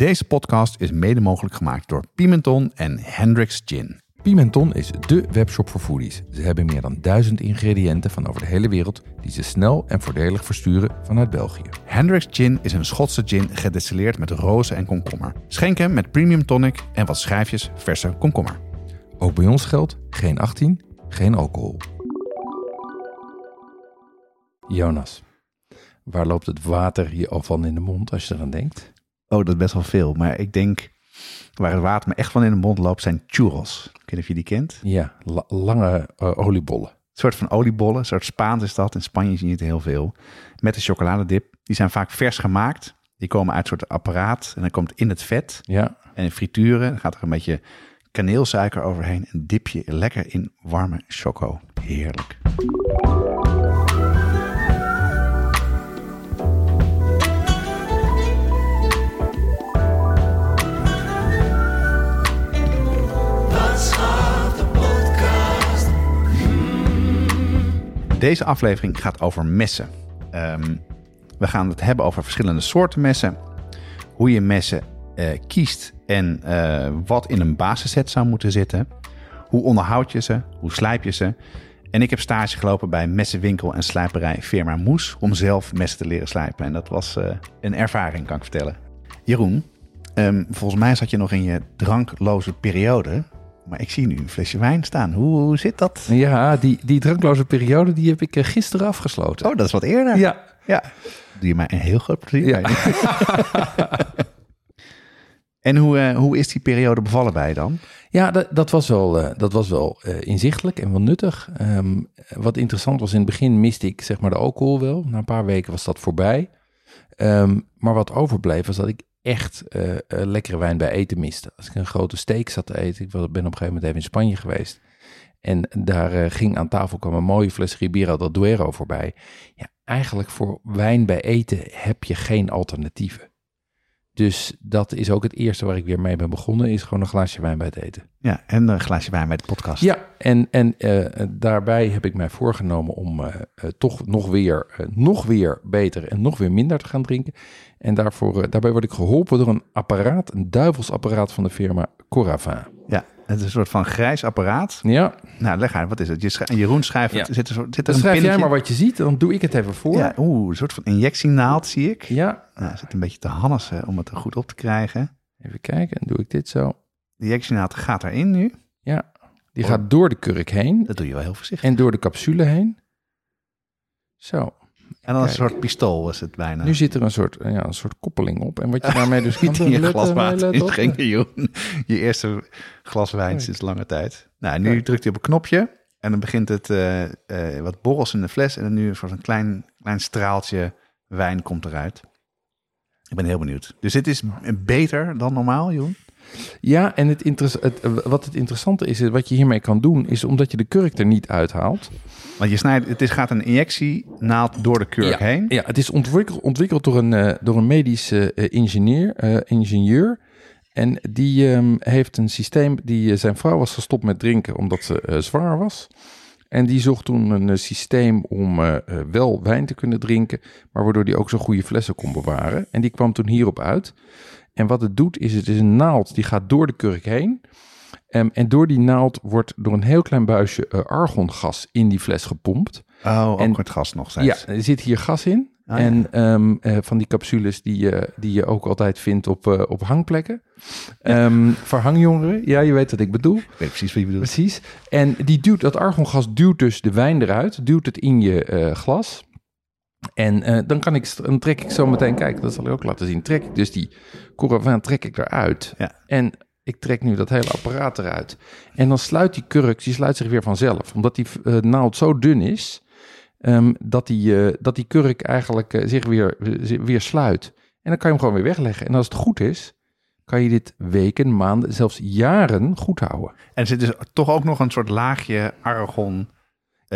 Deze podcast is mede mogelijk gemaakt door Pimenton en Hendrix Gin. Pimenton is dé webshop voor foodies. Ze hebben meer dan duizend ingrediënten van over de hele wereld die ze snel en voordelig versturen vanuit België. Hendrix Gin is een Schotse gin gedestilleerd met rozen en komkommer. Schenk hem met premium tonic en wat schijfjes verse komkommer. Ook bij ons geldt geen 18, geen alcohol. Jonas, waar loopt het water je al van in de mond als je eraan denkt? Oh, dat is best wel veel. Maar ik denk, waar het water me echt van in de mond loopt, zijn churros. Ik weet niet of je die kent. Ja, la- lange eh, oliebollen. Een soort van oliebollen, een soort Spaans is dat. In Spanje zie je het heel veel. Met een chocoladedip. Die zijn vaak vers gemaakt. Die komen uit een soort apparaat en dan komt in het vet. Ja, En in frituren dan gaat er een beetje kaneelsuiker overheen. En dip je lekker in warme choco. Heerlijk. Deze aflevering gaat over messen. Ehm, we gaan het hebben over verschillende soorten messen. Hoe je messen eh, kiest en eh, wat in een basisset zou moeten zitten. Hoe onderhoud je ze? Hoe slijp je ze? En ik heb stage gelopen bij messenwinkel en slijperij Firma Moes om zelf messen te leren slijpen. En dat was eh, een ervaring, kan ik vertellen. Jeroen, ehm, volgens mij zat je nog in je drankloze periode. Maar ik zie nu een flesje wijn staan. Hoe, hoe zit dat? ja die, die drankloze periode die heb ik eh, gisteren afgesloten. Oh, dat is wat eerder. ja. Ja. Doe je mij een heel groot plezier. Ja. en hoe, eh, hoe is die periode bevallen bij je dan? Ja, dat, dat was wel, eh, dat was wel inzichtelijk en wel nuttig. Ehm, wat interessant was, in het begin miste ik zeg maar de alcohol wel. Na een paar weken was dat voorbij. Ehm, maar wat overbleef was dat ik echt eh, lekkere wijn bij eten miste. Als ik een grote steak zat te eten, ik ben op een gegeven moment even in Spanje geweest. En daar eh, ging aan tafel kwam een mooie fles Ribeira del Duero voorbij. Ja, eigenlijk voor wijn bij eten heb je geen alternatieven. Dus dat is ook het eerste waar ik weer mee ben begonnen, is gewoon een glaasje wijn bij het eten. Ja, en een glaasje wijn bij de podcast. Ja, en, en eh, daarbij heb ik mij voorgenomen om eh, eh, toch nog weer, nog weer beter en nog weer minder te gaan drinken. En daarvoor, daarbij word ik geholpen door een apparaat, een duivelsapparaat van de firma Coravin. Ja, het is een soort van grijs apparaat. Ja, Nou, leg uit, wat is het? Je schrijf- Jeroen schrijft, Ja. zit er, zo- zit er dan een schrijf jij maar wat je ziet, dan doe ik het even voor. Ja, oeh, een soort van injectienaald zie ik. ja. Nou, zit een beetje te hannissen om het er goed op te krijgen. even kijken, en doe ik dit zo. De injectienaald gaat erin nu. Ja, die gaat door de kurk heen Dat doe je wel heel voorzichtig. en door de capsule heen. Zo, En dan een soort pistool is het bijna. nu zit er een soort, ja, een soort koppeling op. En wat je daarmee dus kan doen... in je glas water Jeroen. Je eerste glas wijn Kijk. sinds lange tijd. Nou, nu Kijk. drukt hij op een knopje. En dan begint het eh, eh, wat borrels in de fles. En dan nu een soort een klein, klein straaltje wijn komt eruit. Ik ben heel benieuwd. Dus dit is beter dan normaal, Jeroen? Ja, en het het, wat het interessante is, wat je hiermee kan doen, is omdat je de kurk er niet uithaalt. Want je snijdt, het is, gaat een injectienaald door de kurk ja, heen. Ja, het is ontwikkeld, ontwikkeld door een, eh, door een medische eh, ingenieur, eh, ingenieur. En die ehm, heeft een systeem, die, eh, zijn vrouw was gestopt met drinken omdat ze eh, zwanger was. En die zocht toen een eh, systeem om eh, eh, wel wijn te kunnen drinken, maar waardoor die ook zo goede flessen kon bewaren. En die kwam toen hierop uit. En wat het doet, is het is een naald die gaat door de kurk heen. Ehm, en door die naald wordt door een heel klein buisje eh, argongas in die fles gepompt. Oh, ook En- het gas nog steeds. Ja, er zit hier gas in. Ah, ja. en ehm, eh, van die capsules die, je die je ook altijd vindt op, eh, op hangplekken. Ehm, voor hangjongeren. Ja, je weet wat ik bedoel. Ik weet precies wat je bedoelt. Precies. En die duwt, dat argongas duwt dus de wijn eruit. Duwt het in je glas. En eh, dan, kan ik, dan trek ik zo meteen, kijk, dat zal ik ook laten zien. Trek ik dus die Coravin trek ik eruit. Ja. En ik trek nu dat hele apparaat eruit. En dan sluit die kurk, die sluit zich weer vanzelf. Omdat die eh, naald zo dun is, ehm, dat, die, eh, dat die kurk eigenlijk zich weer, weer sluit. En dan kan je hem gewoon weer wegleggen. En als het goed is, kan je dit weken, maanden, zelfs jaren goed houden. En er zit dus toch ook nog een soort laagje argon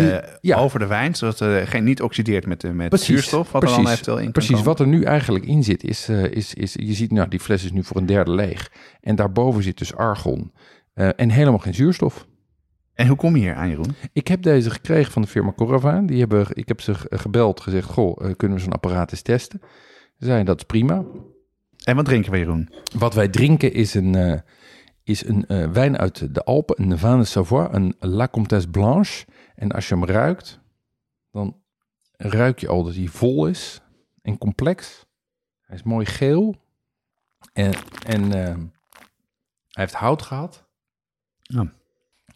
eh, ja. over de wijn, zodat het geen niet oxideert met, de- met zuurstof, wat er dan eventueel in Precies, wat er nu eigenlijk in zit, is, eh, is, is je ziet, nou, die fles is nu voor een derde leeg. En daarboven zit dus argon eh, en helemaal geen zuurstof. En hoe kom je hier aan, Jeroen? Ik heb deze gekregen van de firma Coravin. Die hebben, ik heb ze ge- gebeld, gezegd, goh, kunnen we zo'n apparaat eens testen? Ze zeiden, dat is prima. En wat drinken we, Jeroen? Wat wij drinken is een, is een eh, wijn uit de Alpen, een Vin de Savoie, een La Comtesse Blanche. En als je hem ruikt, dan ruik je al dat hij vol is en complex. Hij is mooi geel. En, en eh, hij heeft hout gehad.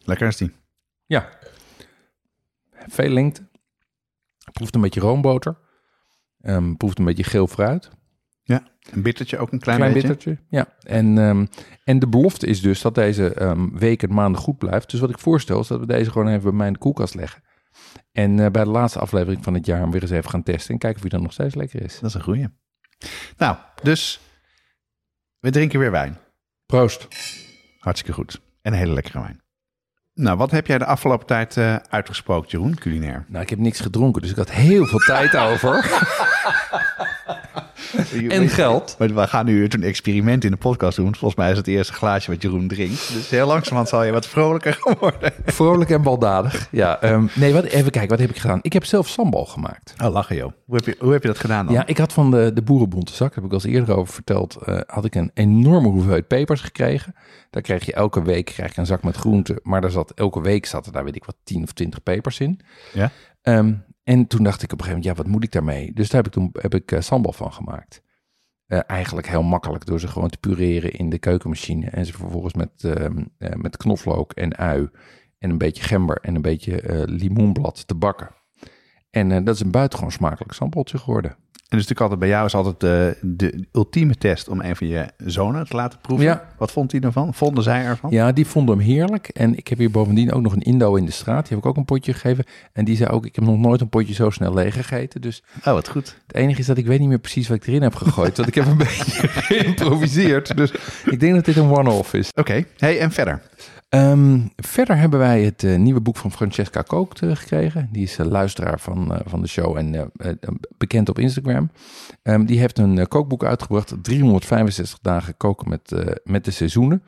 Lekker is die. Ja. Veel lengte. Proeft een beetje roomboter. Ehm proeft een beetje geel fruit. Ja, een bittertje ook een klein, Klein beetje. bittertje. Ja. En, ehm, en de belofte is dus dat deze ehm, weken en maanden goed blijft. Dus wat ik voorstel is dat we deze gewoon even bij mij in de koelkast leggen. En eh, bij de laatste aflevering van het jaar hem weer eens even gaan testen. En kijken of hij dan nog steeds lekker is. Dat is een goeie. Nou, dus we drinken weer wijn. Proost. Hartstikke goed. En een hele lekkere wijn. Nou, wat heb jij de afgelopen tijd eh, uitgesproken, Jeroen, culinair? Nou, ik heb niks gedronken, dus ik had heel veel tijd over. en geld. Maar we gaan nu een experiment in de podcast doen. Volgens mij is het eerste glaasje wat Jeroen drinkt. Dus heel langzamerhand zal je wat vrolijker worden. Vrolijk en baldadig. Ja, ehm, nee, wat, even kijken, wat heb ik gedaan? Ik heb zelf sambal gemaakt. Oh, lachen joh. Hoe heb je, hoe heb je dat gedaan dan? Ja, ik had van de, de zak, heb ik al eens eerder over verteld, eh, had ik een enorme hoeveelheid pepers gekregen. Daar kreeg je elke week krijg je een zak met groenten, maar daar zat, elke week zat er daar weet ik wat 10 of 20 pepers in. Ja? Ehm, en toen dacht ik op een gegeven moment, ja, wat moet ik daarmee? Dus daar heb ik toen heb ik eh, sambal van gemaakt. Eh, eigenlijk heel makkelijk door ze gewoon te pureren in de keukenmachine. En ze vervolgens met, ehm, eh, met knoflook en ui en een beetje gember en een beetje limoenblad te bakken. En dat is een buitengewoon smakelijk sambaltje geworden. En dus natuurlijk altijd bij jou is altijd de, de ultieme test om een van je zonen te laten proeven. Ja. Wat vond hij ervan? Vonden zij ervan? Ja, die vonden hem heerlijk. En ik heb hier bovendien ook nog een Indo in de straat. Die heb ik ook een potje gegeven. En die zei ook, ik heb nog nooit een potje zo snel leeg gegeten. Dus Oh, wat goed. het enige is dat ik weet niet meer precies wat ik erin heb gegooid. want ik heb een beetje geïmproviseerd. Dus ik denk dat dit een one-off is. Oké. Hey, en verder? Ehm, verder hebben wij het eh, nieuwe boek van Francesca Kookt eh, gekregen. Die is eh, luisteraar van, van de show en bekend op Instagram. Ehm, die heeft een kookboek uitgebracht. 365 dagen koken met, met de seizoenen.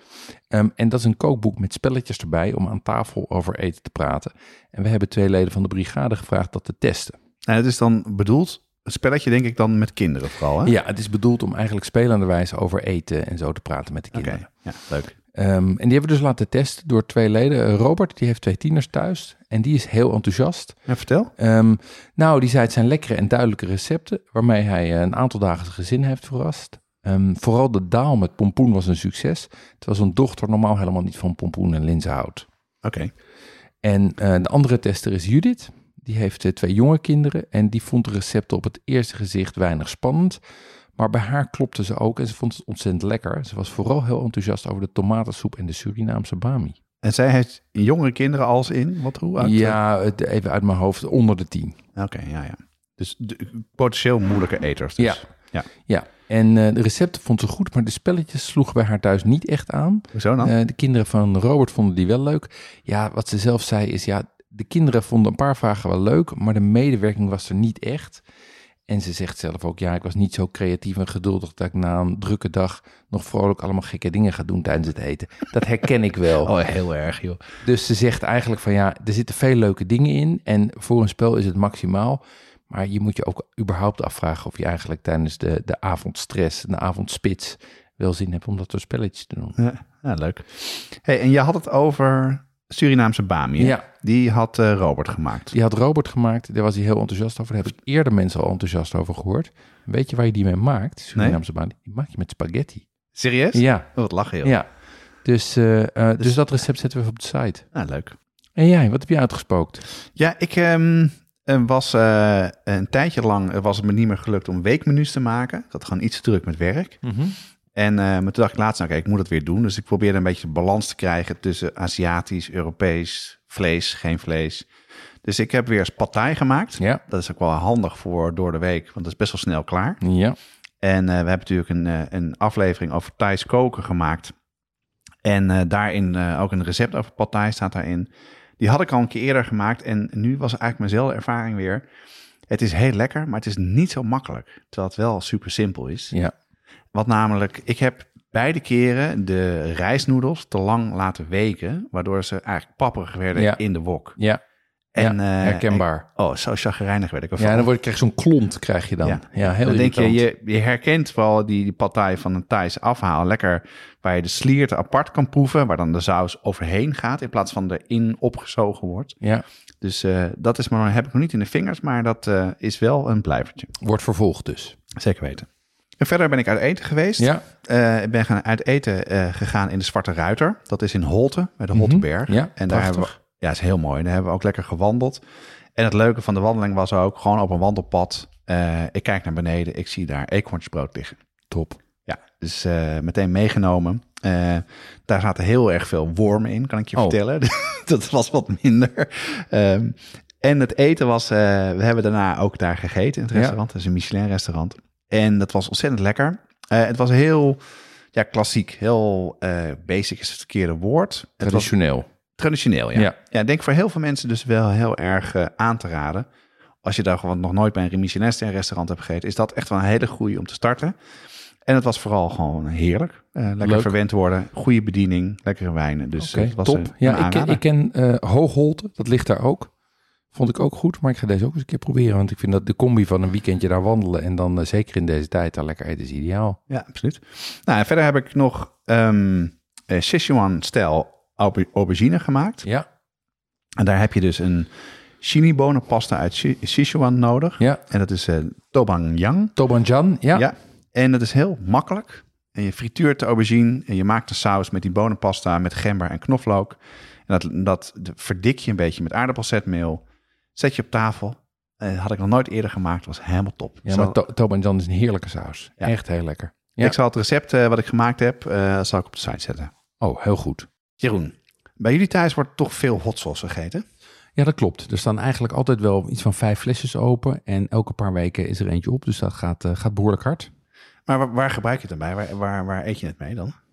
Ehm, en dat is een kookboek met spelletjes erbij om aan tafel over eten te praten. En we hebben twee leden van de brigade gevraagd dat te testen. Nou, het is dan bedoeld, een spelletje denk ik dan met kinderen vooral, hè? Ja, het is bedoeld om eigenlijk spelenderwijs over eten en zo te praten met de kinderen. ja, leuk. Ehm, en die hebben we dus laten testen door twee leden. Robert, die heeft twee tieners thuis en die is heel enthousiast. Ja, vertel. Ehm, nou, die zei het zijn lekkere en duidelijke recepten waarmee hij eh, een aantal dagen zijn gezin heeft verrast. Ehm, vooral de daal met pompoen was een succes, terwijl zijn dochter normaal helemaal niet van pompoen en linzen houdt. Oké. En eh, de andere tester is Judith. Die heeft eh, twee jonge kinderen en die vond de recepten op het eerste gezicht weinig spannend. Maar bij haar klopte ze ook en ze vond het ontzettend lekker. Ze was vooral heel enthousiast over de tomatensoep en de Surinaamse bami. En zij heeft jongere kinderen als in, wat hoe oud? Ja, het- even uit mijn hoofd, onder de tien. Oké, ja, ja. Dus de, potentieel moeilijke eters. Dus. Ja. ja. Ja, en eh, de recepten vond ze goed, maar de spelletjes sloegen bij haar thuis niet echt aan. Hoezo dan? Eh, de kinderen van Robert vonden die wel leuk. Ja, wat ze zelf zei is, ja, de kinderen vonden een paar vragen wel leuk, maar de medewerking was er niet echt. En ze zegt zelf ook, ja, ik was niet zo creatief en geduldig dat ik na een drukke dag nog vrolijk allemaal gekke dingen ga doen tijdens het eten. Dat herken ik wel. oh, heel erg, joh. Dus ze zegt eigenlijk van ja, er zitten veel leuke dingen in en voor een spel is het maximaal. Maar je moet je ook überhaupt afvragen of je eigenlijk tijdens de, de avondstress, de avondspits, wel zin hebt om dat soort spelletjes te doen. Ja, ja, leuk. Hey, en je had het over Surinaamse bami. hè? Ja. Die had eh, Robert gemaakt. Die had Robert gemaakt, daar was hij heel enthousiast over. Daar heb ik eerder mensen al enthousiast over gehoord. Weet je waar je die mee maakt? Surinaamse baan. Die maak je met spaghetti. Serieus? Ja, Oh, wat lachen, joh. ja. Dus, eh, eh, dus dat recept zetten we even op de site. Ah, leuk. En jij, wat heb je uitgespookt? Ja, ik ehm, eh, was een tijdje lang was het me niet meer gelukt om weekmenu's te maken. Ik had gewoon iets te druk met werk. En eh, maar toen dacht ik laatst, nou kijk, ik moet het weer doen. Dus ik probeerde een beetje balans te krijgen tussen Aziatisch, Europees, vlees, geen vlees. Dus ik heb weer eens partij gemaakt. Ja, Dat is ook wel handig voor door de week, want dat is best wel snel klaar. ja. En eh, we hebben natuurlijk een, eh, een aflevering over Thais koken gemaakt. En daarin ook een recept over thai staat daarin. Die had ik al een keer eerder gemaakt. En nu was eigenlijk mijnzelfde ervaring weer. Het is heel lekker, maar het is niet zo makkelijk. Terwijl het wel super simpel is. Ja, Wat namelijk, ik heb beide keren de rijstnoedels te lang laten weken. Waardoor ze eigenlijk papperig werden Ja. in de wok. ja. En, ja, eh, herkenbaar. oh, zo chagrijnig werd ik ervan. Ja, dan word krijg je zo'n klont, krijg je dan. Ja. Ja, heel dan denk je, je, je herkent wel die, die partij van een Thais afhaal. Lekker waar je de sliert apart kan proeven, waar dan de saus overheen gaat in plaats van erin opgezogen wordt. Ja, Dus eh, dat is maar, heb ik nog niet in de vingers, maar dat eh, is wel een blijvertje. wordt vervolgd dus. Zeker weten. En verder ben ik uit eten geweest. Ja, Eh, ik ben gaan uit eten eh, gegaan in de Zwarte Ruiter. Dat is in Holte, bij de Mhm. Holteberg. Ja, en daar hebben we, ja, is heel mooi. Daar hebben we ook lekker gewandeld. En het leuke van de wandeling was ook gewoon op een wandelpad. eh, ik kijk naar beneden, ik zie daar eekhoornsbrood liggen. top. Ja, dus meteen meegenomen. Daar zaten heel erg veel wormen in, kan ik je Oh. vertellen. dat was wat minder. Ehm, en het eten was, we hebben daarna ook daar gegeten in het restaurant. Het is een Michelin-restaurant. En dat was ontzettend lekker. Eh, het was heel ja, klassiek, heel eh, basic is het verkeerde woord. Was Traditioneel. traditioneel, ja. Ja. denk voor heel veel mensen dus wel heel erg eh, aan te raden. Als je daar gewoon nog nooit bij een Michelin-restaurant hebt gegeten, is dat echt wel een hele goede om te starten. En het was vooral gewoon heerlijk. Lekker Leuk. verwend worden, goede bediening, lekkere wijnen. Dus het was top. een- ja, ik, ken- ik ken Hoogholte, dat ligt daar ook. Vond ik ook goed, maar ik ga deze ook eens een keer proberen. Want ik vind dat de combi van een weekendje daar wandelen en dan eh, zeker in deze tijd daar lekker eten is ideaal. Ja, absoluut. Nou, en verder heb ik nog ehm eh, Sichuan-stijl auber- aubergine gemaakt. Ja, En daar heb je dus een chili-bonenpasta uit Sichuan nodig. ja. En dat is eh tobangyang. Ja. Ja. En dat is heel makkelijk. En je frituurt de aubergine en je maakt de saus met die bonenpasta met gember en knoflook. En dat, dat verdik je een beetje met aardappelzetmeel. Zet je op tafel. Eh, had ik nog nooit eerder gemaakt. Was helemaal top. Ja, maar to Tobanjan is een heerlijke saus. Ja. Echt heel lekker. ja. Ik zal het recept eh, wat ik gemaakt heb, eh, zal ik op de site zetten. Oh, heel goed. Jeroen, bij jullie thuis wordt toch veel hot sauce gegeten? Ja, dat klopt. Er staan eigenlijk altijd wel iets van vijf flesjes open. En elke paar weken is er eentje op. Dus dat gaat, gaat behoorlijk hard. Maar waar, waar gebruik je het dan bij? Waar, waar, waar eet je het mee dan?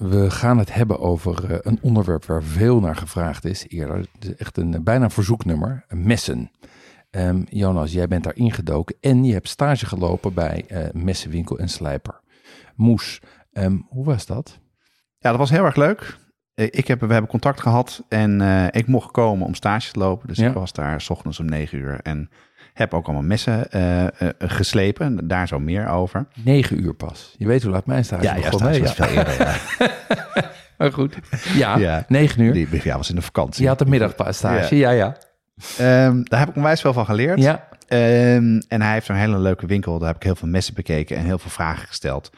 We gaan het hebben over eh, een onderwerp waar veel naar gevraagd is eerder. Het is echt een bijna verzoeknummer, messen. Ehm, Jonas, jij bent daar ingedoken en je hebt stage gelopen bij eh, Messenwinkel en Slijper. Moes, ehm, hoe was dat? Ja, dat was heel erg leuk. Eh, Ik heb, we hebben contact gehad en ik mocht komen om stage te lopen. Dus Ja. ik was daar s ochtends om negen uur en heb ook allemaal messen eh, eh, geslepen. Daar zo meer over. Negen uur pas. Je weet hoe laat mijn stage begon, was veel eerder. Ja. Maar goed. Ja, Ja. negen uur. Die ja, was in de vakantie. Je had de middagpassage, ja, ja. Ehm, daar heb ik onwijs veel van geleerd. Ja, Ehm, en hij heeft een hele leuke winkel. Daar heb ik heel veel messen bekeken en heel veel vragen gesteld.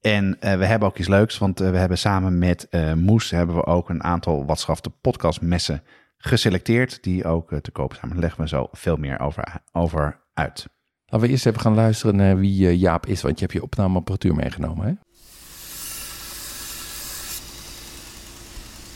En eh, we hebben ook iets leuks, want we hebben samen met Moes hebben we ook een aantal watschafte podcastmessen geselecteerd, die ook eh, te koop zijn. Maar daar leggen we zo veel meer over, over uit. Laten we eerst even gaan luisteren naar wie eh, Jaap is, want je hebt je opnameapparatuur meegenomen, hè?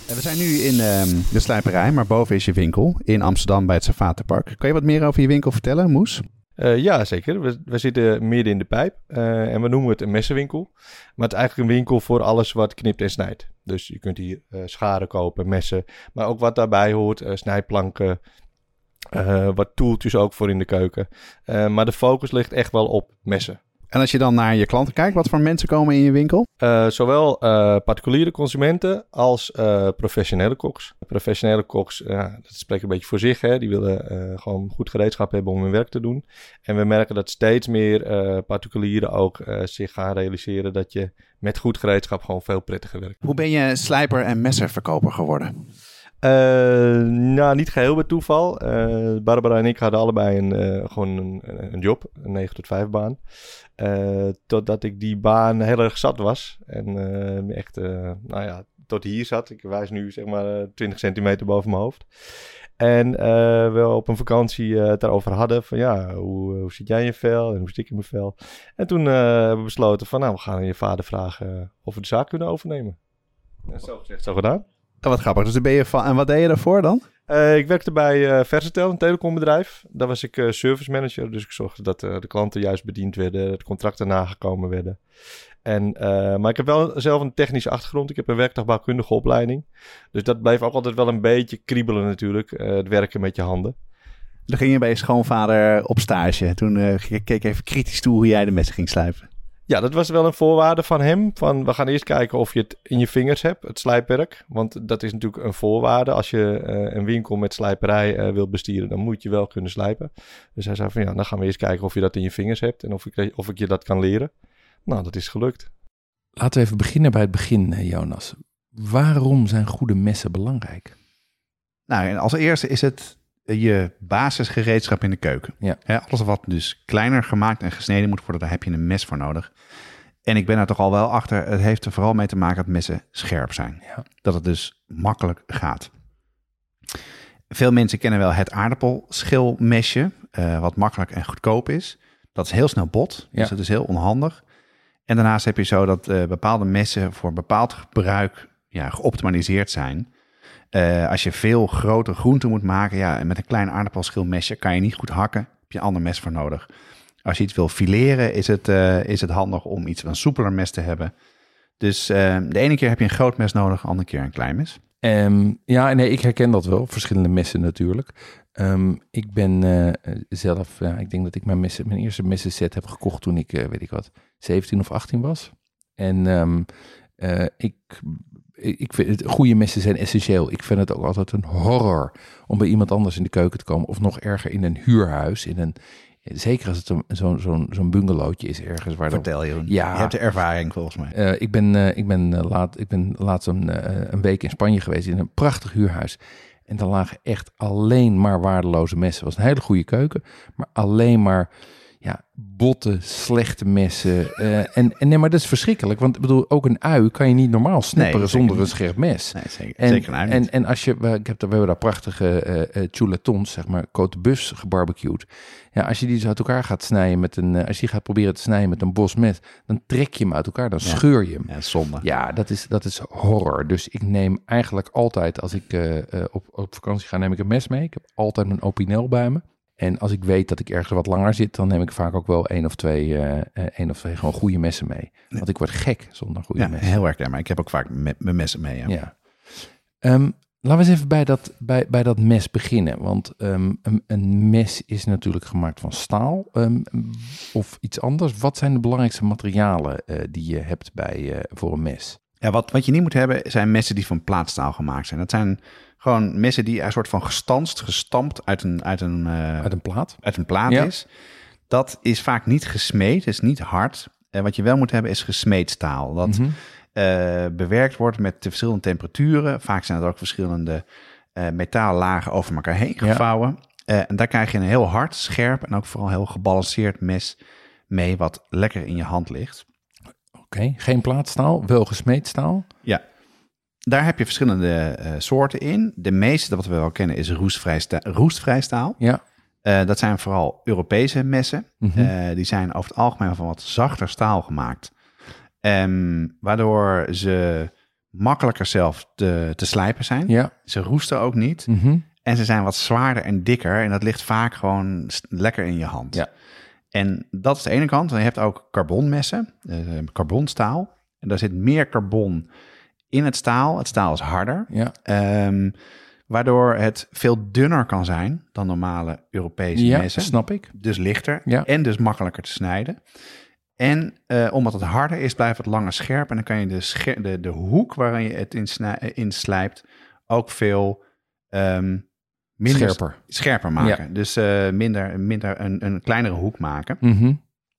En we zijn nu in ehm, de slijperij, maar boven is je winkel in Amsterdam bij het Savatenpark. Kan je wat meer over je winkel vertellen, Moes? Eh, ja, zeker. We, we zitten midden in de pijp eh, en we noemen het een messenwinkel. Maar het is eigenlijk een winkel voor alles wat knipt en snijdt. Dus je kunt hier eh, scharen kopen, messen, maar ook wat daarbij hoort, snijplanken, wat toeltjes ook voor in de keuken. Maar de focus ligt echt wel op messen. En als je dan naar je klanten kijkt, wat voor mensen komen in je winkel? Eh, zowel eh, particuliere consumenten als eh, professionele koks. Professionele koks, ja, dat spreekt een beetje voor zich. Hè? Die willen gewoon goed gereedschap hebben om hun werk te doen. En we merken dat steeds meer particulieren ook zich gaan realiseren dat je met goed gereedschap gewoon veel prettiger werkt. Hoe ben je slijper en messenverkoper geworden? Eh, nou, niet geheel bij toeval. Eh, Barbara en ik hadden allebei een, eh, gewoon een, een job, een 9 tot 5 baan. Totdat ik die baan heel erg zat was. En echt, nou ja, tot hier zat. Ik wijs nu zeg maar eh, 20 centimeter boven mijn hoofd. En we op een vakantie het daarover hadden van ja, hoe, hoe zit jij in je vel en hoe zit ik in mijn vel. En toen hebben we besloten van nou, we gaan aan je vader vragen of we de zaak kunnen overnemen. En zo gezegd, zo gedaan. Oh, wat grappig. Dus dan ben je van... En wat deed je daarvoor dan? Eh, ik werkte bij eh Versatel, een telecombedrijf. Daar was ik eh, service manager, dus ik zorgde dat de klanten juist bediend werden, de contracten nagekomen werden. En, maar ik heb wel zelf een technische achtergrond. Ik heb een werktuigbouwkundige opleiding. Dus dat bleef ook altijd wel een beetje kriebelen natuurlijk, het werken met je handen. Dan ging je bij je schoonvader op stage. Toen keek je even kritisch toe hoe jij de messen ging slijpen. Ja, dat was wel een voorwaarde van hem. Van we gaan eerst kijken of je het in je vingers hebt, het slijpwerk. Want dat is natuurlijk een voorwaarde. Als je eh, een winkel met slijperij eh, wilt bestieren, dan moet je wel kunnen slijpen. Dus hij zei van ja, dan gaan we eerst kijken of je dat in je vingers hebt en of ik, of ik je dat kan leren. Nou, dat is gelukt. Laten we even beginnen bij het begin, eh, Jonas. Waarom zijn goede messen belangrijk? Nou, en als eerste is het je basisgereedschap in de keuken. Ja. Alles wat dus kleiner gemaakt en gesneden moet worden, daar heb je een mes voor nodig. En ik ben er toch al wel achter, het heeft er vooral mee te maken dat messen scherp zijn. Ja. Dat het dus makkelijk gaat. Veel mensen kennen wel het aardappelschilmesje, eh, wat makkelijk en goedkoop is. Dat is heel snel bot, Ja. dus het is heel onhandig. En daarnaast heb je zo dat eh, bepaalde messen voor bepaald gebruik ja, geoptimaliseerd zijn. Eh, als je veel grote groenten moet maken, ja, en met een klein aardappelschilmesje kan je niet goed hakken. Heb je een ander mes voor nodig. Als je iets wil fileren, is het, eh, is het handig om iets van een soepeler mes te hebben. Dus eh, de ene keer heb je een groot mes nodig, de andere keer een klein mes. Ehm, ja, nee, ik herken dat wel. Verschillende messen natuurlijk. Ehm, ik ben zelf, ik denk dat ik mijn, messen, mijn eerste messenset heb gekocht toen ik, weet ik wat, 17 of 18 was. En ehm, eh, ik, ik vind het, goede messen zijn essentieel. Ik vind het ook altijd een horror om bij iemand anders in de keuken te komen. Of nog erger in een huurhuis. In een, zeker als het zo'n zo'n zo'n bungalowtje is ergens waar dan Vertel Jeroen. Ja. Je hebt de ervaring volgens mij. eh, ik, ben, eh, ik, ben, eh, laat, ik ben laatst een, een week in Spanje geweest in een prachtig huurhuis. En daar lagen echt alleen maar waardeloze messen. Het was een hele goede keuken, maar alleen maar ja, botte, slechte messen. eh, en, en nee, maar dat is verschrikkelijk. Want ik bedoel, ook een ui kan je niet normaal snipperen zonder een scherp mes. Nee, zeker, En, zeker een en, en als je, we, ik heb, daar- we hebben daar prachtige eh eh, chuletons, zeg maar, cote bus gebarbecued. Ja, als je die dus uit elkaar gaat snijden met een, als je die gaat proberen te snijden met een bos mes, dan trek je hem uit elkaar, dan Ja. scheur je hem. Ja, zonde. Ja, dat is, dat is horror. Dus ik neem eigenlijk altijd, als ik op, op vakantie ga, neem ik een mes mee. Ik heb altijd mijn opinel bij me. En als ik weet dat ik ergens wat langer zit, dan neem ik vaak ook wel één of twee, eh, één of twee gewoon goede messen mee. Want ik word gek zonder goede Ja, messen. heel erg maar Ik heb ook vaak met mijn messen mee. Ja. Ja. Ehm, laten we eens even bij dat, bij, bij dat mes beginnen. Want ehm, een, een mes is natuurlijk gemaakt van staal ehm, of iets anders. Wat zijn de belangrijkste materialen eh, die je hebt bij, eh, voor een mes? Ja, wat, wat je niet moet hebben zijn messen die van plaatstaal gemaakt zijn. Dat zijn gewoon messen die een soort van gestanst, gestampt uit een, uit een, eh, Uit een plaat? uit een plaat Ja. is. Dat is vaak niet gesmeed, is niet hard. En wat je wel moet hebben is gesmeed staal. Dat Mhm. eh, bewerkt wordt met de verschillende temperaturen. Vaak zijn er ook verschillende eh metallagen over elkaar heen Ja. gevouwen. Eh, en daar krijg je een heel hard, scherp en ook vooral heel gebalanceerd mes mee, wat lekker in je hand ligt. Oké, geen plaatstaal, wel gesmeed staal. Ja, daar heb je verschillende eh, soorten in. De meeste, wat we wel kennen, is roestvrij, sta- roestvrij staal. Ja. Eh, dat zijn vooral Europese messen. Mhm. Eh, die zijn over het algemeen van wat zachter staal gemaakt. Ehm, waardoor ze makkelijker zelf te, te slijpen zijn. ja. Ze roesten ook niet. Mhm. En ze zijn wat zwaarder en dikker. En dat ligt vaak gewoon lekker in je hand. Ja. En dat is de ene kant. En je hebt ook carbonmessen, eh, carbonstaal. En daar zit meer carbon in het staal. Het staal is harder. Ja. Ehm, waardoor het veel dunner kan zijn dan normale Europese ja, messen. snap ik. Dus lichter Ja. en dus makkelijker te snijden. En eh, omdat het harder is, blijft het langer scherp. En dan kan je de, scher- de, de hoek waarin je het in, snij- eh, ook veel ehm, minder Scherper. scherper maken. Dus eh, minder, minder een, een kleinere hoek maken. Mhm.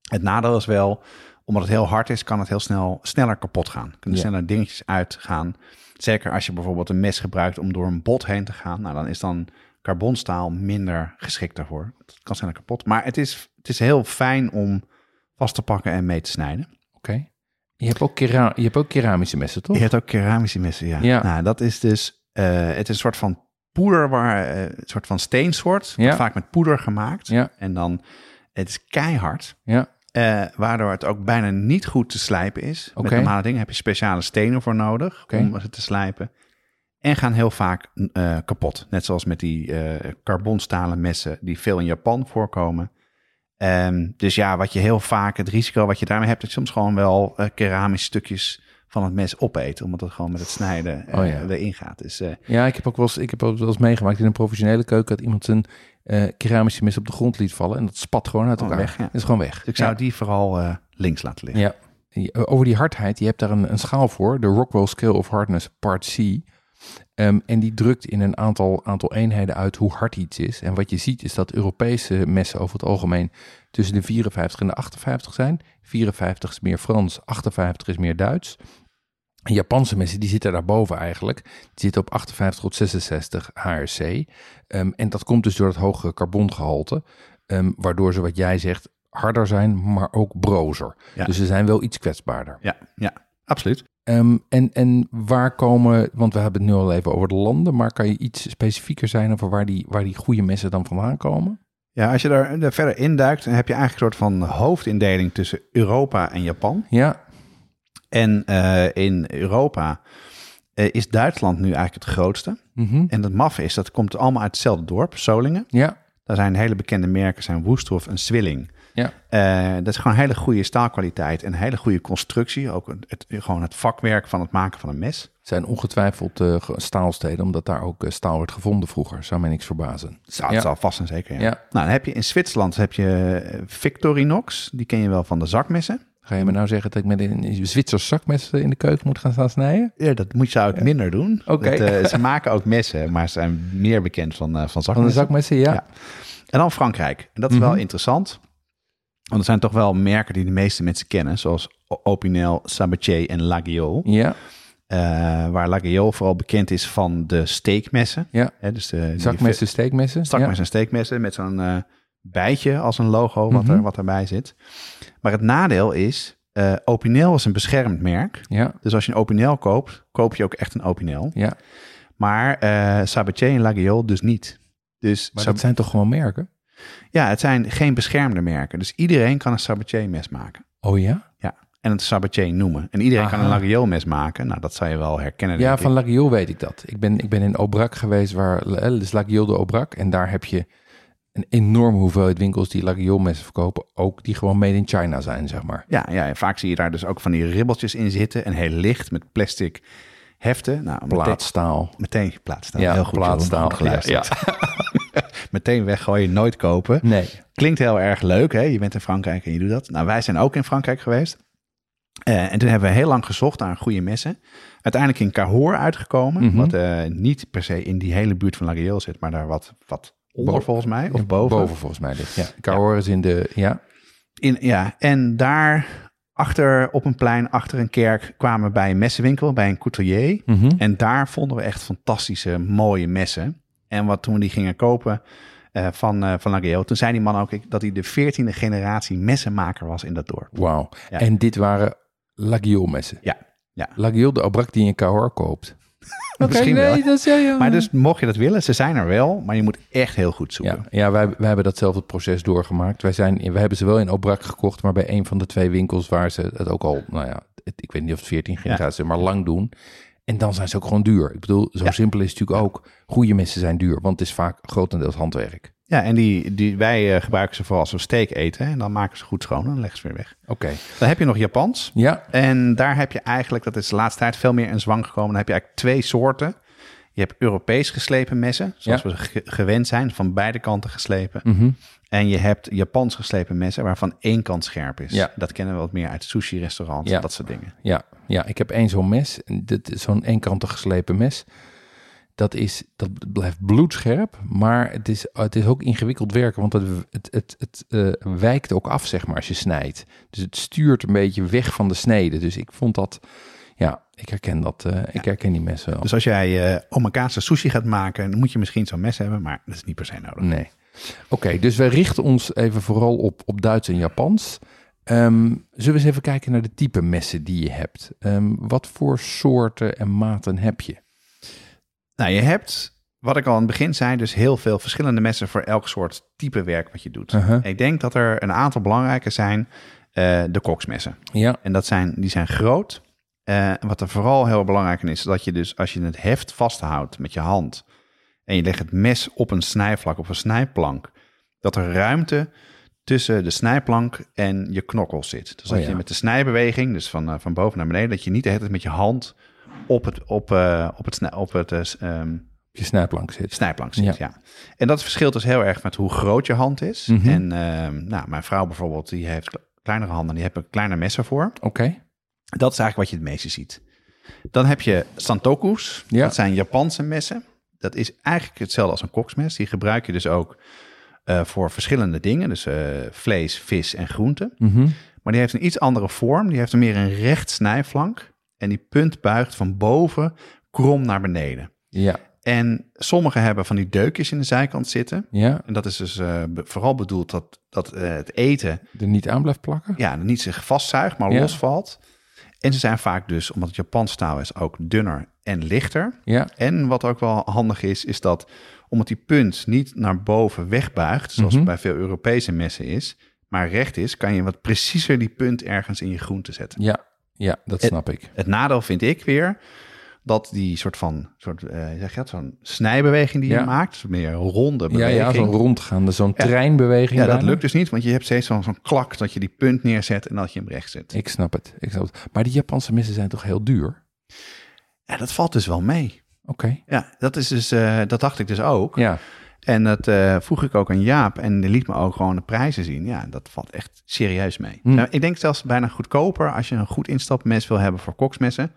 Het nadeel is wel, omdat het heel hard is, kan het heel snel sneller kapot gaan. Kunnen Ja. sneller dingetjes uitgaan. Zeker als je bijvoorbeeld een mes gebruikt om door een bot heen te gaan. Nou, dan is dan carbonstaal minder geschikt daarvoor. Het kan sneller kapot. Maar het is, het is heel fijn om vast te pakken en mee te snijden. Oké. Je, hebt ook kera- je hebt ook keramische messen, toch? Je hebt ook keramische messen, ja. Ja. Nou, dat is dus, eh, het is een soort van poeder, waar, eh, een soort van steensoort. Ja. Vaak met poeder gemaakt. Ja. En dan, het is keihard. Ja, eh, waardoor het ook bijna niet goed te slijpen is. Met normale dingen heb je speciale stenen voor nodig om ze te slijpen. En gaan heel vaak eh, kapot. Net zoals met die eh carbonstalen messen die veel in Japan voorkomen. Ehm, dus ja, wat je heel vaak, het risico wat je daarmee hebt, dat je soms gewoon wel keramische stukjes van het mes opeet. Omdat het gewoon met het snijden Oh ja. erin gaat. Dus ja ik heb ook wel eens, ik heb ook wel eens meegemaakt in een professionele keuken dat iemand zijn eh, keramische mes op de grond liet vallen en dat spat gewoon uit Gewoon elkaar. weg, ja. Dat is gewoon weg. dus ik zou ja. die vooral eh, links laten liggen. Ja. Over die hardheid, je hebt daar een, een schaal voor, de Rockwell Scale of Hardness Part C. Ehm, en die drukt in een aantal, aantal eenheden uit hoe hard iets is. En wat je ziet is dat Europese messen over het algemeen tussen de 54 en de 58 zijn. 54 is meer Frans, 58 is meer Duits. Japanse messen die zitten daarboven eigenlijk. Die zitten op 58 tot 66 HRC. Ehm, en dat komt dus door het hogere carbongehalte. ehm, waardoor ze, wat jij zegt, harder zijn, maar ook brozer. Ja. Dus ze zijn wel iets kwetsbaarder. Ja, ja, absoluut. Ehm, en, en waar komen, want we hebben het nu al even over de landen, maar kan je iets specifieker zijn over waar die, waar die goede messen dan vandaan komen? Ja, als je daar, daar verder induikt, dan heb je eigenlijk een soort van hoofdindeling tussen Europa en Japan. Ja, En eh, in Europa eh, is Duitsland nu eigenlijk het grootste. mhm. En het maffe is, dat komt allemaal uit hetzelfde dorp, Solingen. ja, Daar zijn hele bekende merken, zijn Woesthof en Zwilling. ja, Eh, dat is gewoon hele goede staalkwaliteit en hele goede constructie. Ook het, gewoon het vakwerk van het maken van een mes. Het zijn ongetwijfeld ge- staalsteden, omdat daar ook staal werd gevonden vroeger. Zou mij niks verbazen. Ja. zal vast en zeker, ja. Ja. Nou, dan heb je in Zwitserland heb je Victorinox. Die ken je wel van de zakmessen. Ga je me nou zeggen dat ik met een Zwitsers zakmes in de keuken moet gaan staan snijden? Ja, dat moet je zou minder doen. Oké. Eh, ze maken ook messen, maar ze zijn meer bekend van, eh, van Van de zakmessen. zakmessen, ja. Ja. En dan Frankrijk. En dat is wel Mhm. interessant. Want er zijn toch wel merken die de meeste mensen kennen. Zoals Opinel, Sabatier en Laguiole. Ja, Eh, waar Laguiole vooral bekend is van de steekmessen. ja. Hè, dus de, Zakmessen, steekmessen. Stakmessen en steekmessen met zo'n bijtje als een logo wat, Mhm. er, wat erbij zit. Maar het nadeel is, eh Opinel is een beschermd merk. Ja, ja, Dus als je een Opinel koopt, koop je ook echt een Opinel. ja. Maar eh Sabatier en Laguiole dus niet. Dus Maar Sab- dat zijn toch gewoon merken? ja, het zijn geen beschermde merken. Dus iedereen kan een Sabatier mes maken. Oh ja? En het Sabatier noemen. En iedereen kan een Laguiole mes maken. Nou, dat zou je wel herkennen. Ja, van. Laguiole weet ik dat. Ik ben, ik ben in Aubrac geweest, waar eh, dus Laguiole de Aubrac. En daar heb je een enorme hoeveelheid winkels die Laguiole messen verkopen. Ook die gewoon made in China zijn, zeg maar. Ja, ja, en vaak zie je daar dus ook van die ribbeltjes in zitten. En heel licht met plastic heften. Nou, meteen, Plaatstaal. meteen. Nou, Ja, heel goed, plaatstaal. geluisterd. Ja, meteen weggooien, nooit kopen. Nee. Klinkt heel erg leuk, hè? Je bent in Frankrijk en je doet dat. Nou, wij zijn ook in Frankrijk geweest. Eh, en toen hebben we heel lang gezocht naar goede messen. Uiteindelijk in Cahors uitgekomen. Mhm. Wat eh, niet per se in die hele buurt van Laguiole zit, maar daar wat, wat onder Boven. volgens mij. Of boven. Boven volgens mij ligt. Ja. Cahors is in de... Ja. In, ja, en daar achter op een plein, achter een kerk, kwamen we bij een messenwinkel, bij een couturier. Mhm. En daar vonden we echt fantastische, mooie messen. En wat toen we die gingen kopen eh, van, eh van Laguiole, toen zei die man ook dat hij de veertiende generatie messenmaker was in dat dorp. Wauw. Ja. En dit waren Laguiole messen. Ja, ja. Laguiole de Aubrac die je in Cahors koopt. Oké, Misschien nee, wel. dat ja, ja. Maar dus mocht je dat willen, ze zijn er wel, maar je moet echt heel goed zoeken. Ja, ja wij, wij hebben datzelfde proces doorgemaakt. Wij, zijn, wij hebben ze wel in Aubrac gekocht, maar bij een van de twee winkels waar ze het ook al, nou ja, het- ik weet niet of het 14 generaties, maar lang doen. En dan zijn ze ook gewoon duur. Ik bedoel, zo Ja. simpel is het natuurlijk ook. Goede messen zijn duur, want het is vaak grotendeels handwerk. Ja, en die, die, wij eh, gebruiken ze vooral als we steak eten. En dan maken ze goed schoon en leggen ze weer weg. Oké. Dan heb je nog Japans. Ja, En daar heb je eigenlijk, dat is de laatste tijd veel meer in zwang gekomen. Dan heb je eigenlijk twee soorten. Je hebt Europees geslepen messen, zoals Ja. we ge- gewend zijn, van beide kanten geslepen. mhm. En je hebt Japans geslepen messen, waarvan één kant scherp is. Ja. Dat kennen we wat meer uit sushi-restaurants, Ja. dat soort dingen. ja, ja, ik heb één zo'n mes. En dit is Zo'n eenkantig geslepen mes. Dat, is, dat blijft bloedscherp, maar het is, het is ook ingewikkeld werken, want het, het, het, het eh, wijkt ook af, zeg maar, als je snijdt. Dus het stuurt een beetje weg van de snede. Dus ik vond dat, ja, ik herken dat, eh, ik herken die messen wel. Dus als jij eh omakase sushi gaat maken, dan moet je misschien zo'n mes hebben, maar dat is niet per se nodig. Nee. Oké, dus wij richten ons even vooral op, op Duits en Japans. Ehm, zullen we eens even kijken naar de type messen die je hebt? Ehm, wat voor soorten en maten heb je? Nou, je hebt wat ik al aan het begin zei, dus heel veel verschillende messen voor elk soort type werk wat je doet. Uh-huh. Ik denk dat er een aantal belangrijke zijn, eh, de koksmessen. Ja, En dat zijn, die zijn groot. Eh, wat er vooral heel belangrijk in is, dat je dus als je het heft vasthoudt met je hand en je legt het mes op een snijvlak, op een snijplank, dat er ruimte tussen de snijplank en je knokkels zit. Dus Oh dat ja. je met de snijbeweging, dus van, eh, van boven naar beneden, dat je niet de hele tijd met je hand op het, op, eh, op het, op het eh, ehm, je snijplank zit. snijplank zit. Ja. Ja. En dat verschilt dus heel erg met hoe groot je hand is. Mhm. En ehm, nou, mijn vrouw bijvoorbeeld, die heeft kleinere handen, die hebben kleiner messen voor. Oké. Dat is eigenlijk wat je het meeste ziet. Dan heb je santokus. Ja. Dat zijn Japanse messen. Dat is eigenlijk hetzelfde als een koksmes. Die gebruik je dus ook eh, voor verschillende dingen. Dus vlees, vis en groenten. Mhm. Maar die heeft een iets andere vorm. Die heeft meer een recht snijflank. En die punt buigt van boven krom naar beneden. Ja, En sommige hebben van die deukjes in de zijkant zitten. ja, En dat is dus eh, vooral bedoeld dat, dat eh, het eten er niet aan blijft plakken. ja, niet zich vastzuigt, maar Ja. losvalt. En ze zijn vaak dus, omdat het Japans staal is, ook dunner en lichter. Ja, En wat ook wel handig is, is dat omdat die punt niet naar boven wegbuigt, zoals Mhm. bij veel Europese messen is, maar recht is, kan je wat preciezer die punt ergens in je groente zetten. ja, ja, dat Het- snap ik. Het nadeel vind ik weer dat die soort van, soort, eh, zeg je dat, zo'n snijbeweging die Ja. je maakt, meer ronde Ja, beweging. ja, zo'n rondgaande, zo'n Ja. treinbeweging. Ja, dat bijna. lukt dus niet, want je hebt steeds zo'n zo'n klak dat je die punt neerzet en dat je hem recht zet. Ik snap het, ik snap het. Maar die Japanse messen zijn toch heel duur? Ja, dat valt dus wel mee. Oké. Ja, dat, is dus, eh, dat dacht ik dus ook. Ja, En dat eh, vroeg ik ook aan Jaap en die liet me ook gewoon de prijzen zien. Ja, dat valt echt serieus mee. Nou, ik denk zelfs bijna goedkoper als je een goed instapmes wil hebben voor koksmessen.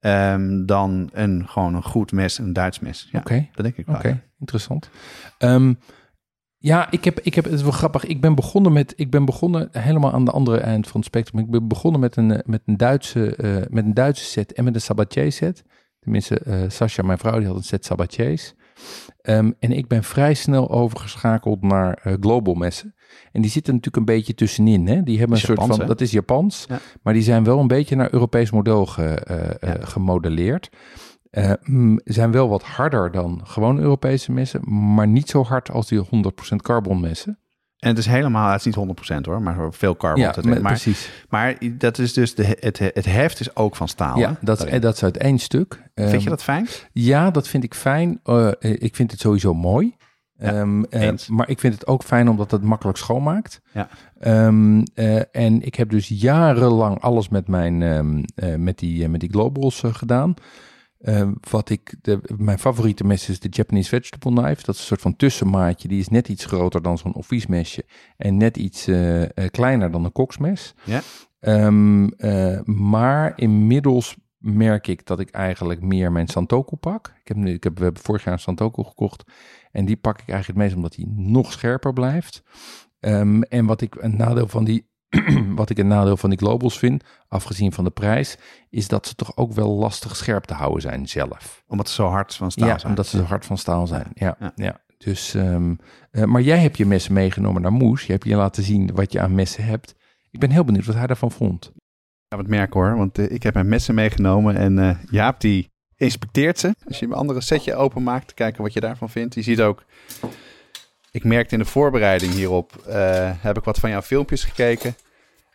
ehm, dan een, gewoon een goed mes, een Duits mes. Ja, oké. dat denk ik wel. Oké, interessant. Ehm, ja, ik heb, ik heb, het is wel grappig. Ik ben begonnen met, ik ben begonnen helemaal aan de andere eind van het spectrum. Ik ben begonnen met een, eh, met een, Duitse, eh, met een Duitse set en met een Sabatier set. Tenminste, eh Sascha, mijn vrouw, die had een set Sabatiers. Ehm, en ik ben vrij snel overgeschakeld naar eh, global messen. En die zitten natuurlijk een beetje tussenin. Hè? Die hebben een soort van, hè? dat is Japans, Ja. maar die zijn wel een beetje naar Europees model ge, eh, eh, Ja. gemodelleerd. Mm, zijn wel wat harder dan gewoon Europese messen, maar niet zo hard als die 100% carbon messen. En het is helemaal, het is niet 100% hoor, maar veel carbon. Ja, met- maar, precies. maar dat is dus, de, het, het heft is ook van staal. Ja, hè? dat, is- dat is uit één stuk. Vind Ehm, je dat fijn? Ja, dat vind ik fijn. Eh, eh, ik vind het sowieso mooi. Ja, Ehm, eh, maar ik vind het ook fijn omdat het makkelijk schoonmaakt. Ja. Ehm, eh, en ik heb dus jarenlang alles met, mijn, ehm, eh, met, die, eh, met die globals eh, gedaan. Ehm, wat ik, de, mijn favoriete mes is de Japanese Vegetable Knife. Dat is een soort van tussenmaatje. Die is net iets groter dan zo'n office En net iets eh, eh, kleiner dan een koksmes. Ja. Ehm, eh, maar inmiddels merk ik dat ik eigenlijk meer mijn Santoku pak. Ik heb, nu, ik heb, we hebben vorig jaar een Santoku gekocht. En die pak ik eigenlijk het meest omdat hij nog scherper blijft. Ehm, en wat ik een nadeel van die. wat ik een nadeel van die globals vind, afgezien van de prijs, is dat ze toch ook wel lastig scherp te houden zijn zelf. Omdat ze zo hard van staal ja, zijn. omdat ze zo hard van staal zijn. Ja, ja. Ja. Dus, ehm, eh, maar jij hebt je messen meegenomen naar Moes. Je hebt je laten zien wat je aan messen hebt. Ik ben heel benieuwd wat hij daarvan vond. Ja, wat merken hoor, want eh, ik heb mijn messen meegenomen en eh, Jaap die inspecteert ze. Als je een andere setje openmaakt, kijken wat je daarvan vindt. Je ziet ook, ik merkte in de voorbereiding hierop, eh, heb ik wat van jouw filmpjes gekeken.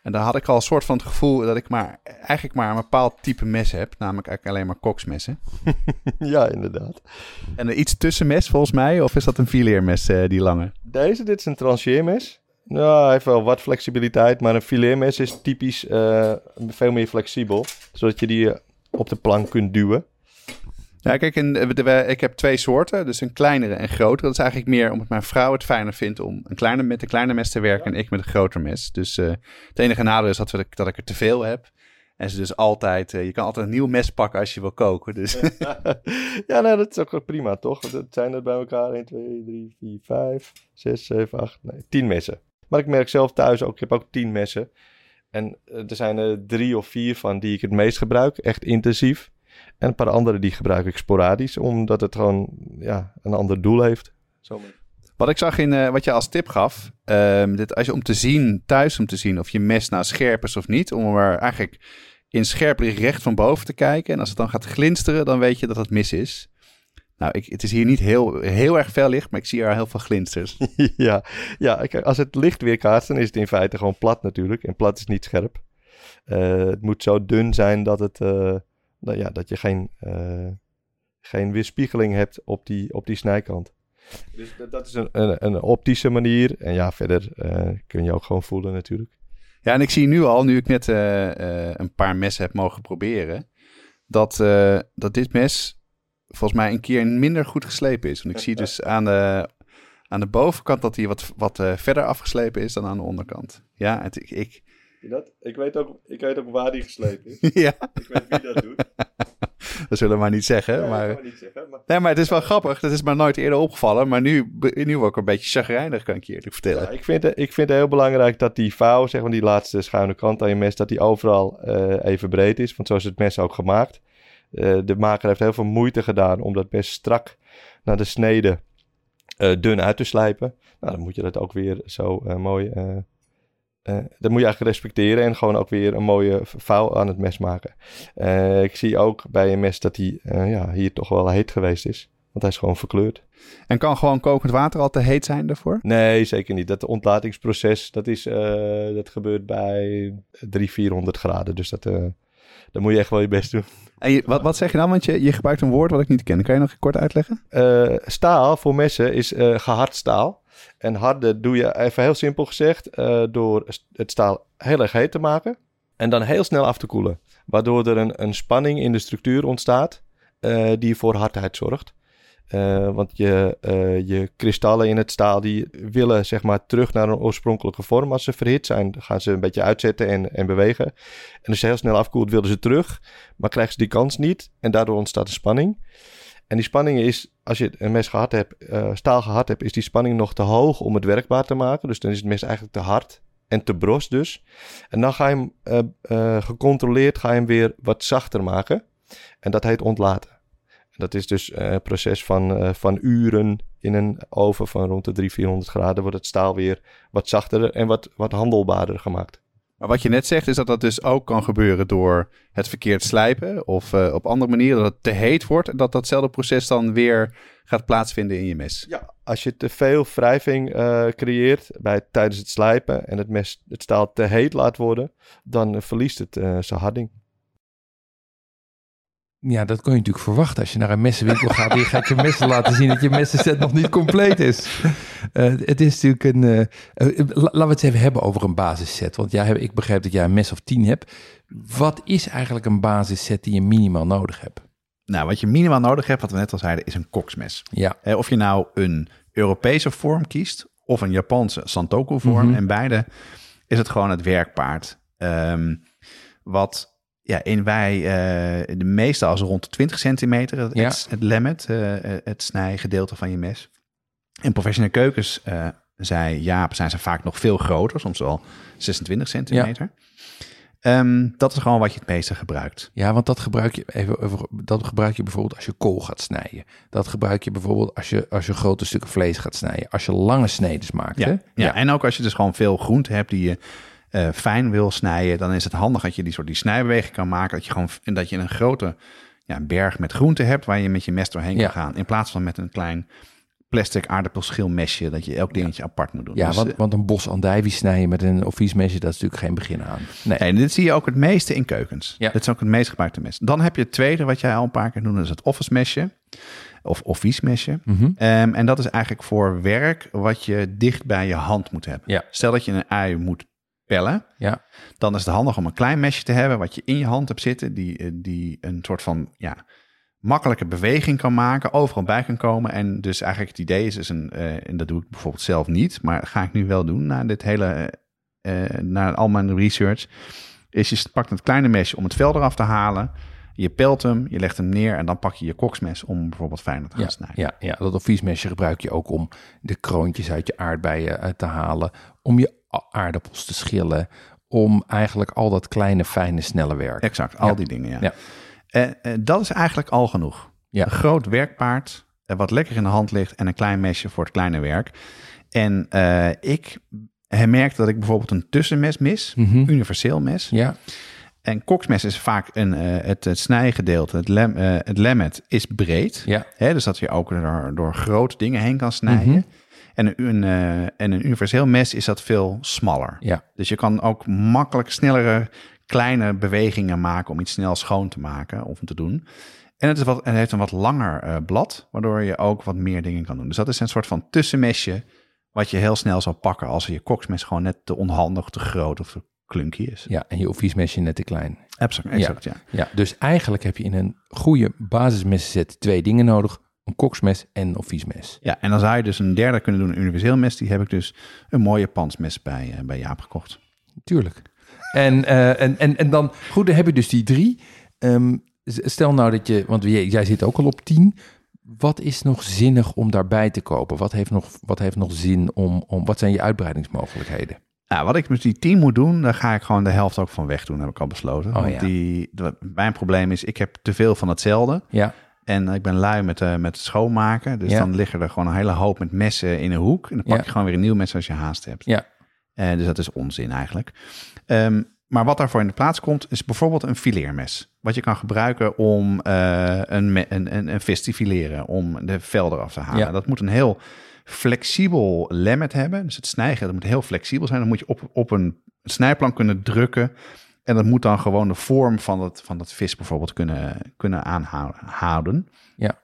En daar had ik al een soort van het gevoel dat ik maar, eigenlijk maar een bepaald type mes heb. Namelijk eigenlijk alleen maar koksmessen. ja, inderdaad. En een iets tussenmes volgens mij, of is dat een fileermes, eh, die lange? Deze, dit is een trancheermes. Nou, hij heeft wel wat flexibiliteit, maar een fileermes is typisch eh, veel meer flexibel. Zodat je die op de plank kunt duwen. Ja, kijk, eh, ik heb twee soorten. Dus een kleinere en grotere. Dat is eigenlijk meer omdat mijn vrouw het fijner vindt om een kleine, met een kleine mes te werken en ik met een groter mes. Dus eh, het enige nadeel is dat, we, dat ik er te veel heb. En ze dus altijd, eh, je kan altijd een nieuw mes pakken als je wil koken. Dus ja, nou, dat is ook prima, toch? Dat zijn er bij elkaar 1, 2, 3, 4, 5, 6, 7, 8, nee, 10 messen. Maar ik merk zelf thuis ook, ik heb ook 10 messen. En er zijn er drie of vier van die ik het meest gebruik, echt intensief. En een paar andere die gebruik ik sporadisch, omdat het gewoon ja, een ander doel heeft. Wat ik zag in eh, wat je als tip gaf, ehm, dit, als je om te zien, thuis om te zien of je mes nou scherp is of niet, om er eigenlijk in scherp licht recht van boven te kijken. En als het dan gaat glinsteren, dan weet je dat het mis is. Nou, ik, het is hier niet heel, heel erg fel licht, maar ik zie er heel veel glinsters. ja, ja kijk, als het licht weerkaatst, dan is het in feite gewoon plat natuurlijk. En plat is niet scherp. Eh, het moet zo dun zijn dat, het, eh, nou ja, dat je geen, eh, geen weerspiegeling hebt op die, op die snijkant. Dus dat, dat is een, een, een optische manier. En ja, verder kun je ook gewoon voelen natuurlijk. Ja, en ik zie nu al, nu ik net een paar messen heb mogen proberen, dat, dat dit mes volgens mij een keer minder goed geslepen is. Want ik zie dus aan de, aan de bovenkant dat hij wat, wat verder afgeslepen is dan aan de onderkant. Ja, het, ik, dat? Ik weet, ook, ik weet ook waar die geslepen is. ja. Ik weet wie dat doet. Dat zullen we maar niet zeggen. Nee, maar... maar... Niet zeggen maar... Nee, maar het is wel grappig. Dat is me nooit eerder opgevallen. Maar nu, nu word ik een beetje chagrijnig, kan ik je eerlijk vertellen. Ja, ik, vind, ik vind het heel belangrijk dat die vouw, zeg maar die laatste schuine kant aan je mes, dat die overal uh, even breed is. Want zo is het mes ook gemaakt. Uh, de maker heeft heel veel moeite gedaan om dat mes strak naar de snede uh, dun uit te slijpen. Nou, dan moet je dat ook weer zo mooi uh, dat moet je eigenlijk respecteren en gewoon ook weer een mooie vouw aan het mes maken. Uh, ik zie ook bij een mes dat hij uh, ja, hier toch wel heet geweest is. Want hij is gewoon verkleurd. En kan gewoon kokend water al te heet zijn daarvoor? Nee, zeker niet. Dat ontlatingsproces, dat, is, dat gebeurt bij 300, 400 graden. Dus dat, dan moet je echt wel je best doen. En je, wat, wat zeg je dan? Want je, je gebruikt een woord wat ik niet ken. Kan je nog kort uitleggen? staal voor messen is gehard staal. En harde doe je even heel simpel gezegd uh, door het staal heel erg heet te maken en dan heel snel af te koelen. Waardoor er een, een spanning in de structuur ontstaat uh, die voor hardheid zorgt. Uh, want je, je kristallen in het staal die willen zeg maar terug naar een oorspronkelijke vorm. Als ze verhit zijn, gaan ze een beetje uitzetten en, en bewegen. En als je heel snel afkoelt, willen ze terug. Maar krijgen ze die kans niet en daardoor ontstaat de spanning. En die spanning is, als je een mes gehad hebt, uh, staal gehad hebt, is die spanning nog te hoog om het werkbaar te maken. Dus dan is het mes eigenlijk te hard en te bros dus. En dan ga je hem uh, uh, gecontroleerd ga je hem weer wat zachter maken. En dat heet ontlaten. En dat is dus een proces van, van uren in een oven van rond de 300, 400 graden. Wordt het staal weer wat zachter en wat, wat handelbaarder gemaakt. Maar wat je net zegt is dat dat dus ook kan gebeuren door het verkeerd slijpen of uh, op andere manieren dat het te heet wordt en dat datzelfde proces dan weer gaat plaatsvinden in je mes. Ja, als je te veel wrijving uh, creëert bij, tijdens het slijpen en het mes het staal te heet laat worden, dan verliest het zijn harding. Ja, dat kon je natuurlijk verwachten. Als je naar een messenwinkel gaat, je gaat je messen laten zien dat je messenset nog niet compleet is. Uh, het is natuurlijk een. Uh, uh, laten we het even hebben over een basisset. Want jij, ik begrijp dat jij een mes of tien hebt. Wat is eigenlijk een basisset die je minimaal nodig hebt? Nou, wat je minimaal nodig hebt, wat we net al zeiden, is een koksmes. Ja. of je nou een Europese vorm kiest of een Japanse Santoku vorm. Mm -hmm. En beide is het gewoon het werkpaard. Um, wat ja, in wij uh, de meeste als rond de 20 centimeter, het, Ja. het, het lemmet, uh, het snijgedeelte van je mes. In professionele keukens, uh, zei Jaap, zijn ze vaak nog veel groter, soms wel 26 centimeter. Um, dat is gewoon wat je het meeste gebruikt. Ja, want dat gebruik je even, even- dat gebruik je bijvoorbeeld als je kool gaat snijden. Dat gebruik je bijvoorbeeld als je, als je grote stukken vlees gaat snijden. Als je lange snedes maakt. Ja, Hè? ja. en ook als je dus gewoon veel groente hebt die je eh, fijn wil snijden, dan is het handig dat je die soort die snijbeweging kan maken. Dat je gewoon en dat je een grote ja, berg met groente hebt waar je met je mes doorheen Ja. kan gaan. In plaats van met een klein plastic aardappelschilmesje dat je elk dingetje apart moet doen. Ja, Dus, want, eh, want een bos andijvie snijden met een offiesmesje, dat is natuurlijk geen begin aan. Nee. Nee, dit zie je ook het meeste in keukens. Ja. Dit is ook het meest gebruikte mes. Dan heb je het tweede, wat jij al een paar keer noemde, dat is het office mesje. Of office mesje. Mhm. Ehm, en dat is eigenlijk voor werk wat je dicht bij je hand moet hebben. Ja. Stel dat je een ui moet pellen, Ja. dan is het handig om een klein mesje te hebben wat je in je hand hebt zitten, die, eh, die een soort van ja, makkelijke beweging kan maken, overal bij kan komen. En dus eigenlijk het idee is, is een, eh, en dat doe ik bijvoorbeeld zelf niet, maar ga ik nu wel doen na dit hele, eh, na al mijn research, is je pakt het kleine mesje om het vel eraf te halen. Je pelt hem, je legt hem neer en dan pak je je koksmes om bijvoorbeeld fijner te gaan Ja, snijden. ja, ja, dat offiesmesje gebruik je ook om de kroontjes uit je aardbeien te halen. Om je aardappels te schillen. Om eigenlijk al dat kleine, fijne, snelle werk. Exact, al Ja. die dingen. Ja. Ja. Eh, eh, dat is eigenlijk al genoeg. Ja. Een groot werkpaard, eh, wat lekker in de hand ligt en een klein mesje voor het kleine werk. En ik merkte dat ik bijvoorbeeld een tussenmes mis, Mhm. universeel mes. Ja, En koksmes is vaak een, het, het snijgedeelte, het, lem, het lemmet is breed. Ja. Hè, dus dat je ook door, door grote dingen heen kan snijden. Mhm. En, een, eh, en een universeel mes is dat veel smaller. Ja. Dus je kan ook makkelijk snellere kleine bewegingen maken om iets snel schoon te maken of te doen. En het, is wat, het heeft een wat langer eh, blad, waardoor je ook wat meer dingen kan doen. Dus dat is een soort van tussenmesje wat je heel snel zou pakken als je koksmes gewoon net te onhandig, te groot of te klunky is. Ja, en je offiesmesje net te klein. Exact, exact ja. Ja, dus eigenlijk heb je in een goede basismessenset twee dingen nodig. Een koksmes en een offiesmes. Ja, en dan zou je dus een derde kunnen doen, een universeel mes. Die heb ik dus een mooie pansmes bij, eh, bij Jaap gekocht. Tuurlijk. En, eh, en, en, en dan, goed, dan heb je dus die drie. Ehm, stel nou dat je, want jij, jij zit ook al op tien. Wat is nog zinnig om daarbij te kopen? Wat heeft nog, wat heeft nog zin om, om, wat zijn je uitbreidingsmogelijkheden? Nou, wat ik met die 10 moet doen, daar ga ik gewoon de helft ook van weg doen, heb ik al besloten. Oh, Want ja. die, mijn probleem is, ik heb te veel van hetzelfde. Ja, En ik ben lui met, eh, met schoonmaken. Dus Ja. dan liggen er gewoon een hele hoop met messen in een hoek. En dan pak Ja. je gewoon weer een nieuw mes als je haast hebt. ja, Eh, dus dat is onzin eigenlijk. Ehm, maar wat daarvoor in de plaats komt, is bijvoorbeeld een fileermes. Wat je kan gebruiken om eh, een, een, een vis te fileren, om de vel eraf te halen. Ja. Dat moet een heel flexibel lemmet hebben. Dus het snijgen, dat moet heel flexibel zijn. Dan moet je op, op een snijplank kunnen drukken. En dat moet dan gewoon de vorm van dat, van dat vis bijvoorbeeld kunnen, kunnen aanhouden. Ja.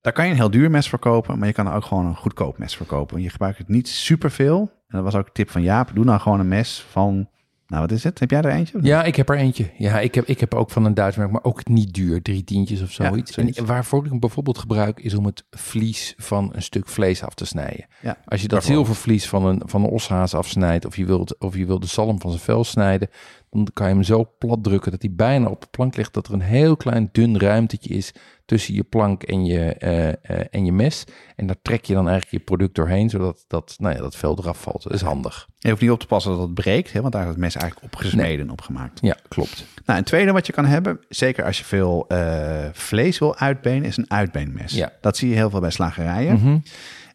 Daar kan je een heel duur mes voor kopen, maar je kan er ook gewoon een goedkoop mes voor kopen. Je gebruikt het niet superveel. En dat was ook een tip van Jaap. Doe nou gewoon een mes van, nou wat is het? Heb jij er eentje? ja, ik heb er eentje. Ja, ik heb, ik heb ook van een Duits merk, maar ook niet duur. Drie tientjes of Ja, zoiets. zoiets. en waarvoor ik hem bijvoorbeeld gebruik, is om het vlies van een stuk vlees af te snijden. Ja, Als je dat zilvervlies van een, van een oshaas afsnijdt, of je, wilt, of je wilt de zalm van zijn vel snijden, dan kan je hem zo plat drukken dat hij bijna op de plank ligt, dat er een heel klein dun ruimtetje is tussen je plank en je, eh, eh, en je mes. En daar trek je dan eigenlijk je product doorheen, zodat dat, nou ja, dat vel eraf valt. Dat is handig. Je hoeft niet op te passen dat het breekt, hè, want daar is het mes eigenlijk opgesneden en opgemaakt. Ja, klopt. Nou, een tweede wat je kan hebben, zeker als je veel eh, vlees wil uitbenen, is een uitbeenmes. Ja. Dat zie je heel veel bij slagerijen. Mhm.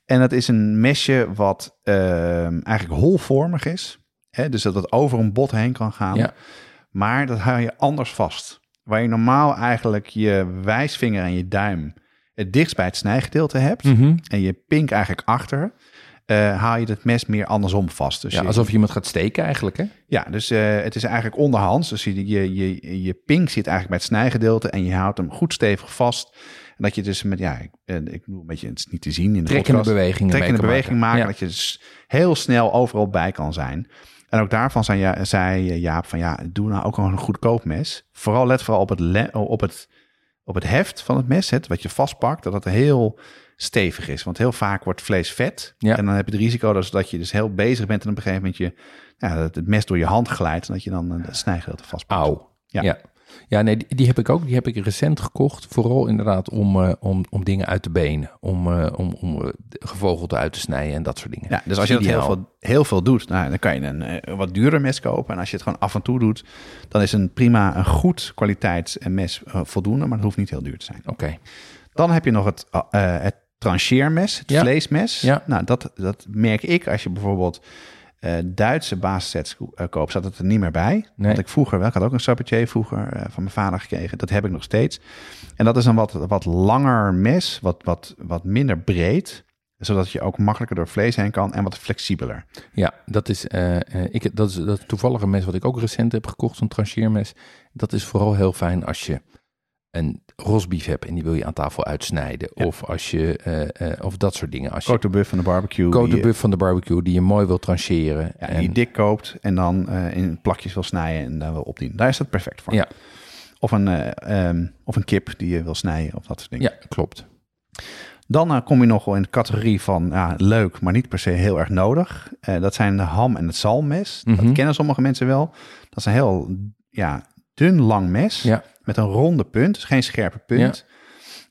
En dat is een mesje wat ehm, eigenlijk holvormig is. Hè, dus dat het over een bot heen kan gaan. Ja. Maar dat hou je anders vast. Waar je normaal eigenlijk je wijsvinger en je duim het dichtst bij het snijgedeelte hebt. Mhm. En je pink eigenlijk achter. Eh, haal je het mes meer andersom vast. Dus Ja, je- alsof je iemand gaat steken eigenlijk, hè? ja, dus eh, het is eigenlijk onderhands. Dus je, je, je, je pink zit eigenlijk bij het snijgedeelte en je houdt hem goed stevig vast. En dat je dus met, ja, ik, eh, ik bedoel een beetje, het is niet te zien in de Trekkende podcast. bewegingen Trekkende beweging maken, Ja. dat je dus heel snel overal bij kan zijn. En ook daarvan zei, ja, zei Jaap van, ja, doe nou ook een goedkoop mes. Vooral let vooral op het, op het, op het heft van het mes, het, wat je vastpakt, dat het heel stevig is. Want heel vaak wordt vlees vet. Ja. En dan heb je het risico dus dat je dus heel bezig bent en op een gegeven moment je, ja, dat het mes door je hand glijdt en dat je dan eh, het snijgedeelte vastpakt. Auw. Ja. Ja. ja. nee, die, die heb ik ook. Die heb ik recent gekocht. Vooral inderdaad om, eh, om, om dingen uit te benen. Om, eh, om, om gevogelte uit te snijden en dat soort dingen. Ja, dus als je dat heel veel, heel veel doet, nou, dan kan je een wat duurder mes kopen. En als je het gewoon af en toe doet, dan is een prima, een goed kwaliteit mes voldoende, maar dat hoeft niet heel duur te zijn. Oké. Dan heb je nog het, het trancheermes, het Ja. vleesmes. Ja. Nou, dat, dat merk ik als je bijvoorbeeld eh, Duitse basissets ko- eh, koopt, staat het er niet meer bij. Nee. Want ik vroeger wel, ik had ook een sabatier vroeger eh, van mijn vader gekregen. Dat heb ik nog steeds. En dat is een wat, wat langer mes, wat, wat, wat minder breed zodat je ook makkelijker door vlees heen kan en wat flexibeler. Ja, dat is, eh, ik, dat is dat toevallige mes wat ik ook recent heb gekocht, zo'n trancheermes. Dat is vooral heel fijn als je een rosbief hebt en die wil je aan tafel uitsnijden. Ja. Of als je, eh, eh, of dat soort dingen. Als je Cote buff van de barbecue. De buff van de barbecue die je mooi wil trancheren. ja, en, die dik koopt en dan eh, in plakjes wil snijden en daar wil opdienen. Daar is dat perfect voor. Ja. Of, een, eh, ehm, of een kip die je wil snijden of dat soort dingen. ja, klopt. Dan kom je nog wel in de categorie van ja, leuk, maar niet per se heel erg nodig. Dat zijn de ham en het zalmmes. Mhm. Dat kennen sommige mensen wel. Dat is een heel ja, dun lang mes Ja, met een ronde punt, dus geen scherpe punt.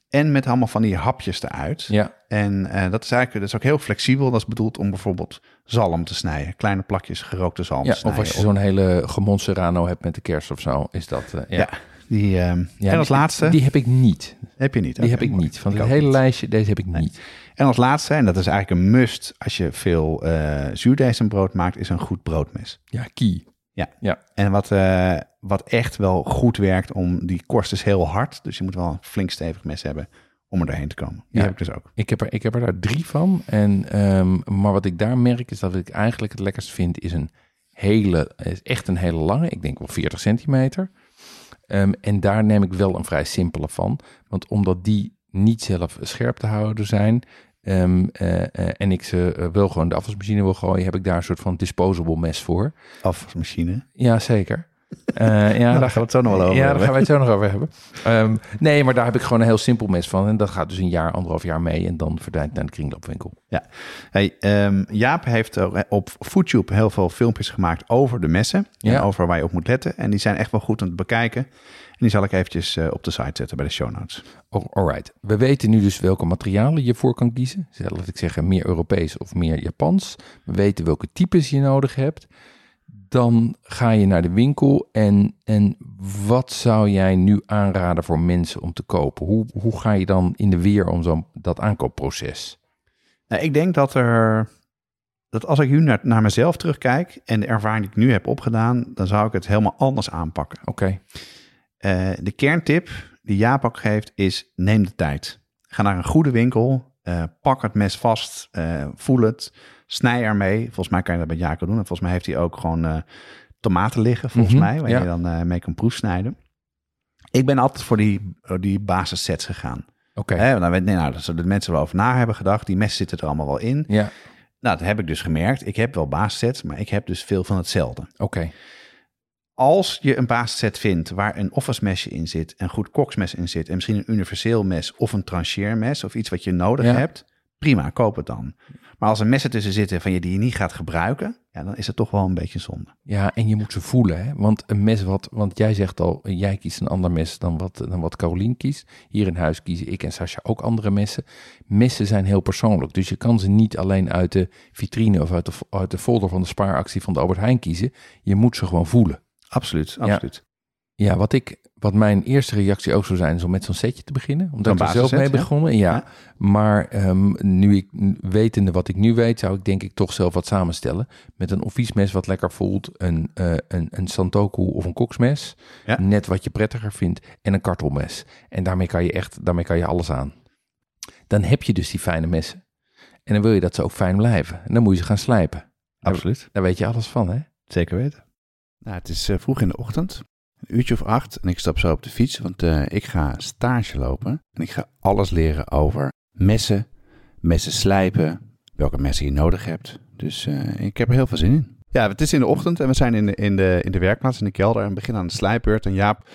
En met allemaal van die hapjes eruit. ja, En eh, dat is eigenlijk dat is ook heel flexibel. Dat is bedoeld om bijvoorbeeld zalm te snijden. Kleine plakjes gerookte zalm ja. te snijden. Of als je zo'n hele gemond serrano hebt met de kerst of zo, is dat... eh, ja. Ja, die, ehm, Ja, en als die- laatste Die heb ik niet. heb je niet. Die heb ik niet. Van het hele niet. lijstje, deze heb ik niet. En als laatste, en dat is eigenlijk een must als je veel eh zuurdijzenbrood maakt, is een goed broodmes. Ja, kie. Ja. Ja. En wat, eh, wat echt wel goed werkt om die korst is heel hard. Dus je moet wel een flink stevig mes hebben om er doorheen te komen. Die Ja. heb ik dus ook. Ik heb, er, ik heb er daar drie van. En, ehm, maar wat ik daar merk is dat ik eigenlijk het lekkerst vind is een hele, is echt een hele lange. Ik denk wel 40 centimeter. Ehm, en daar neem ik wel een vrij simpele van. Want omdat die niet zelf scherp te houden zijn. Ehm, eh, eh, en ik ze eh, wel gewoon de afwasmachine wil gooien, heb ik daar een soort van disposable mes voor. Afwasmachine. Ja, zeker. Eh, ja, Ja, daar daar gaan we het zo nog wel over Ja, daar hebben. gaan wij het zo nog over hebben. Ehm, nee, maar daar heb ik gewoon een heel simpel mes van. En dat gaat dus een jaar, anderhalf jaar mee. En dan verdwijnt het naar de kringloopwinkel. Hey, ehm, Jaap heeft ook op FoodTube heel veel filmpjes gemaakt over de messen. Ja. En over waar je op moet letten. En die zijn echt wel goed om te bekijken. En die zal ik eventjes eh, op de site zetten bij de show notes. Oh, alright. We weten nu dus welke materialen je voor kan kiezen. Laat ik zeggen, meer Europees of meer Japans. We weten welke types je nodig hebt. Dan ga je naar de winkel. En, en wat zou jij nu aanraden voor mensen om te kopen? Hoe, hoe ga je dan in de weer om zo'n dat aankoopproces? Nou, ik denk dat er. Dat als ik nu naar, naar mezelf terugkijk en de ervaring die ik nu heb opgedaan, dan zou ik het helemaal anders aanpakken. Oké, Eh, de kerntip die Jaap ook geeft is: neem de tijd. Ga naar een goede winkel, eh, pak het mes vast, eh, voel het, snij ermee. Volgens mij kan je dat bij Jaco doen. En volgens mij heeft hij ook gewoon eh, tomaten liggen, volgens Mhm, mij, waar ja. je dan eh, mee kan proefsnijden. Ik ben altijd voor die, voor die basissets gegaan. oké. Hè, nou, weet- nee, nou, dat zullen de mensen wel over na hebben gedacht. Die messen zitten er allemaal wel in. Ja, Nou, dat heb ik dus gemerkt. Ik heb wel basissets, maar ik heb dus veel van hetzelfde. oké. Als je een basisset vindt waar een office mesje in zit, een goed koksmes in zit en misschien een universeel mes of een trancheermes of iets wat je nodig Ja. hebt, prima, koop het dan. Maar als er messen tussen zitten van je die je niet gaat gebruiken, ja, dan is het toch wel een beetje zonde. Ja, en je moet ze voelen, hè? Want een mes wat, want jij zegt al, jij kiest een ander mes dan wat, dan wat Carolien kiest. Hier in huis kiezen ik en Sascha ook andere messen. Messen zijn heel persoonlijk, dus je kan ze niet alleen uit de vitrine of uit de, uit de folder van de spaaractie van de Albert Heijn kiezen. Je moet ze gewoon voelen. Absoluut, absoluut. Ja, wat, ik, wat mijn eerste reactie ook zou zijn, is om met zo'n setje te beginnen. Omdat ik er zelf mee begonnen. Ja. Ja. Maar ehm, nu ik wetende wat ik nu weet, zou ik denk ik toch zelf wat samenstellen. Met een offiesmes wat lekker voelt, een, eh, een, een santoku of een koksmes. Ja. Net wat je prettiger vindt. En een kartelmes. En daarmee kan je echt, daarmee kan je alles aan. Dan heb je dus die fijne messen. En dan wil je dat ze ook fijn blijven. En dan moet je ze gaan slijpen. Absoluut. Daar weet je alles van, hè? Zeker weten. Nou, het is eh, vroeg in de ochtend, een uurtje of acht. En ik stap zo op de fiets, want eh, ik ga stage lopen. En ik ga alles leren over messen, messen slijpen, welke messen je nodig hebt. Dus eh, ik heb er heel veel zin in. Ja, het is in de ochtend en we zijn in de, in de, in de werkplaats, in de kelder. En we beginnen aan de slijpbeurt. En Jaap,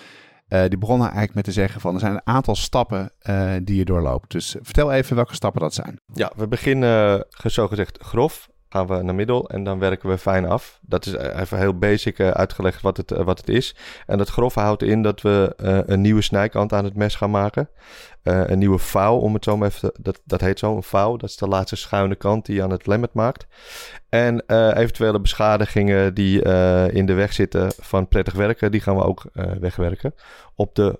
eh, die begon eigenlijk met te zeggen van... er zijn een aantal stappen eh, die je doorloopt. Dus vertel even welke stappen dat zijn. Ja, we beginnen uh, zogezegd grof. Gaan we naar middel en dan werken we fijn af. Dat is even heel basic uh, uitgelegd wat het, uh, wat het is. En dat grove houdt in dat we uh, een nieuwe snijkant aan het mes gaan maken. Een nieuwe vouw, om het zo maar even te, dat, dat heet zo, een vouw. Dat is de laatste schuine kant die je aan het lemmet maakt. En eventuele beschadigingen die in de weg zitten van prettig werken, die gaan we ook wegwerken. Op de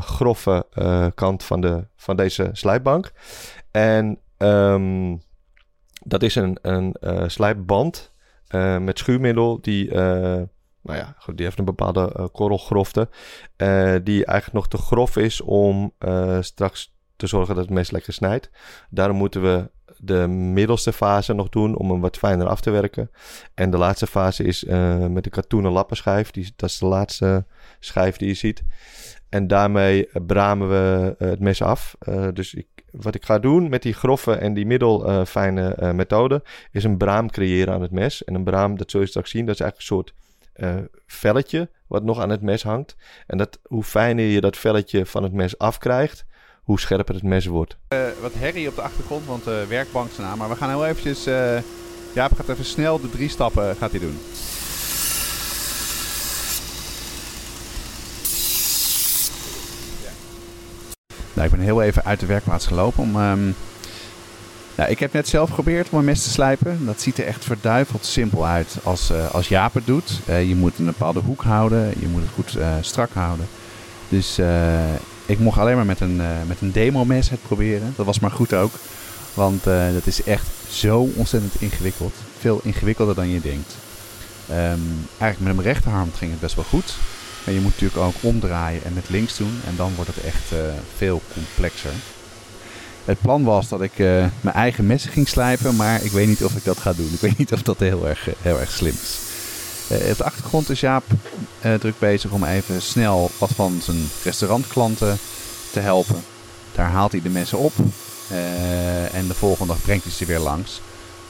grove kant van, de, van deze slijpbank. En um, dat is een, een uh, slijpband uh, met schuurmiddel die, uh, nou ja, die heeft een bepaalde korrelgrofte. Die eigenlijk nog te grof is om straks te zorgen dat het mes lekker snijdt. Daarom moeten we de middelste fase nog doen om hem wat fijner af te werken. En de laatste fase is met de katoenen lappenschijf. Die, dat is de laatste schijf die je ziet. En daarmee bramen we uh, het mes af. Uh, dus ik, wat ik ga doen met die grove en die middelfijne uh, methode... is een braam creëren aan het mes. En een braam, dat zul je straks zien, dat is eigenlijk een soort velletje... wat nog aan het mes hangt. En dat, hoe fijner je dat velletje van het mes afkrijgt... hoe scherper het mes wordt. Wat herrie op de achtergrond, want de werkbank is aan. Maar we gaan heel eventjes... Jaap gaat even snel de drie stappen gaat hij doen. Nou, ik ben heel even uit de werkplaats gelopen om... Um, nou, ik heb net zelf geprobeerd om een mes te slijpen. Dat ziet er echt verduiveld simpel uit als, uh, als Jaap het doet. Uh, je moet een bepaalde hoek houden. Je moet het goed uh, strak houden. Dus ik mocht alleen maar met een, met een demo mes het proberen. Dat was maar goed ook. Want dat is echt zo ontzettend ingewikkeld. Veel ingewikkelder dan je denkt. Ehm, eigenlijk met mijn rechterhand ging het best wel goed. Maar je moet natuurlijk ook omdraaien en met links doen. En dan wordt het echt eh, veel complexer. Het plan was dat ik eh, mijn eigen messen ging slijpen, maar ik weet niet of ik dat ga doen. Ik weet niet of dat heel erg, eh, heel erg slim is. Uh, op de achtergrond is Jaap druk bezig om even snel wat van zijn restaurantklanten te helpen. Daar haalt hij de messen op en de volgende dag brengt hij ze weer langs.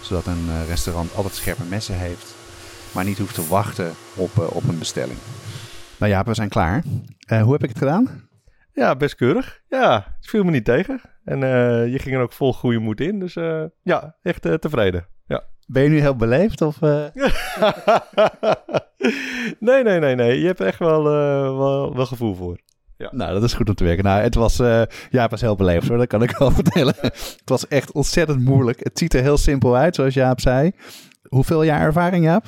Zodat een restaurant altijd scherpe messen heeft, maar niet hoeft te wachten op, op een bestelling. Nou Jaap, we zijn klaar. hoe heb ik het gedaan? Ja, best keurig. Ja, het viel me niet tegen. En uh, je ging er ook vol goede moed in. Dus uh, ja, echt uh, tevreden. Ja. Ben je nu heel beleefd? Of, nee, nee, nee, nee. Je hebt echt wel, wel, wel gevoel voor. Ja. Nou, dat is goed om te werken. Nou, het was, ja, het was heel beleefd hoor, dat kan ik wel vertellen. het was echt ontzettend moeilijk. Het ziet er heel simpel uit, zoals Jaap zei. Hoeveel jaar ervaring, Jaap?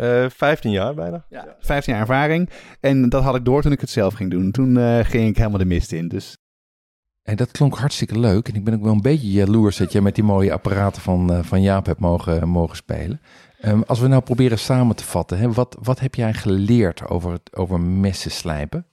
Uh, 15 jaar bijna. Ja, 15 jaar ervaring. En dat had ik door toen ik het zelf ging doen. Toen uh, ging ik helemaal de mist in. Dus en dat klonk hartstikke leuk. En ik ben ook wel een beetje jaloers dat je met die mooie apparaten van, uh, van Jaap hebt mogen, mogen spelen. Um, als we nou proberen samen te vatten, hè, wat, wat heb jij geleerd over, het, over messen slijpen?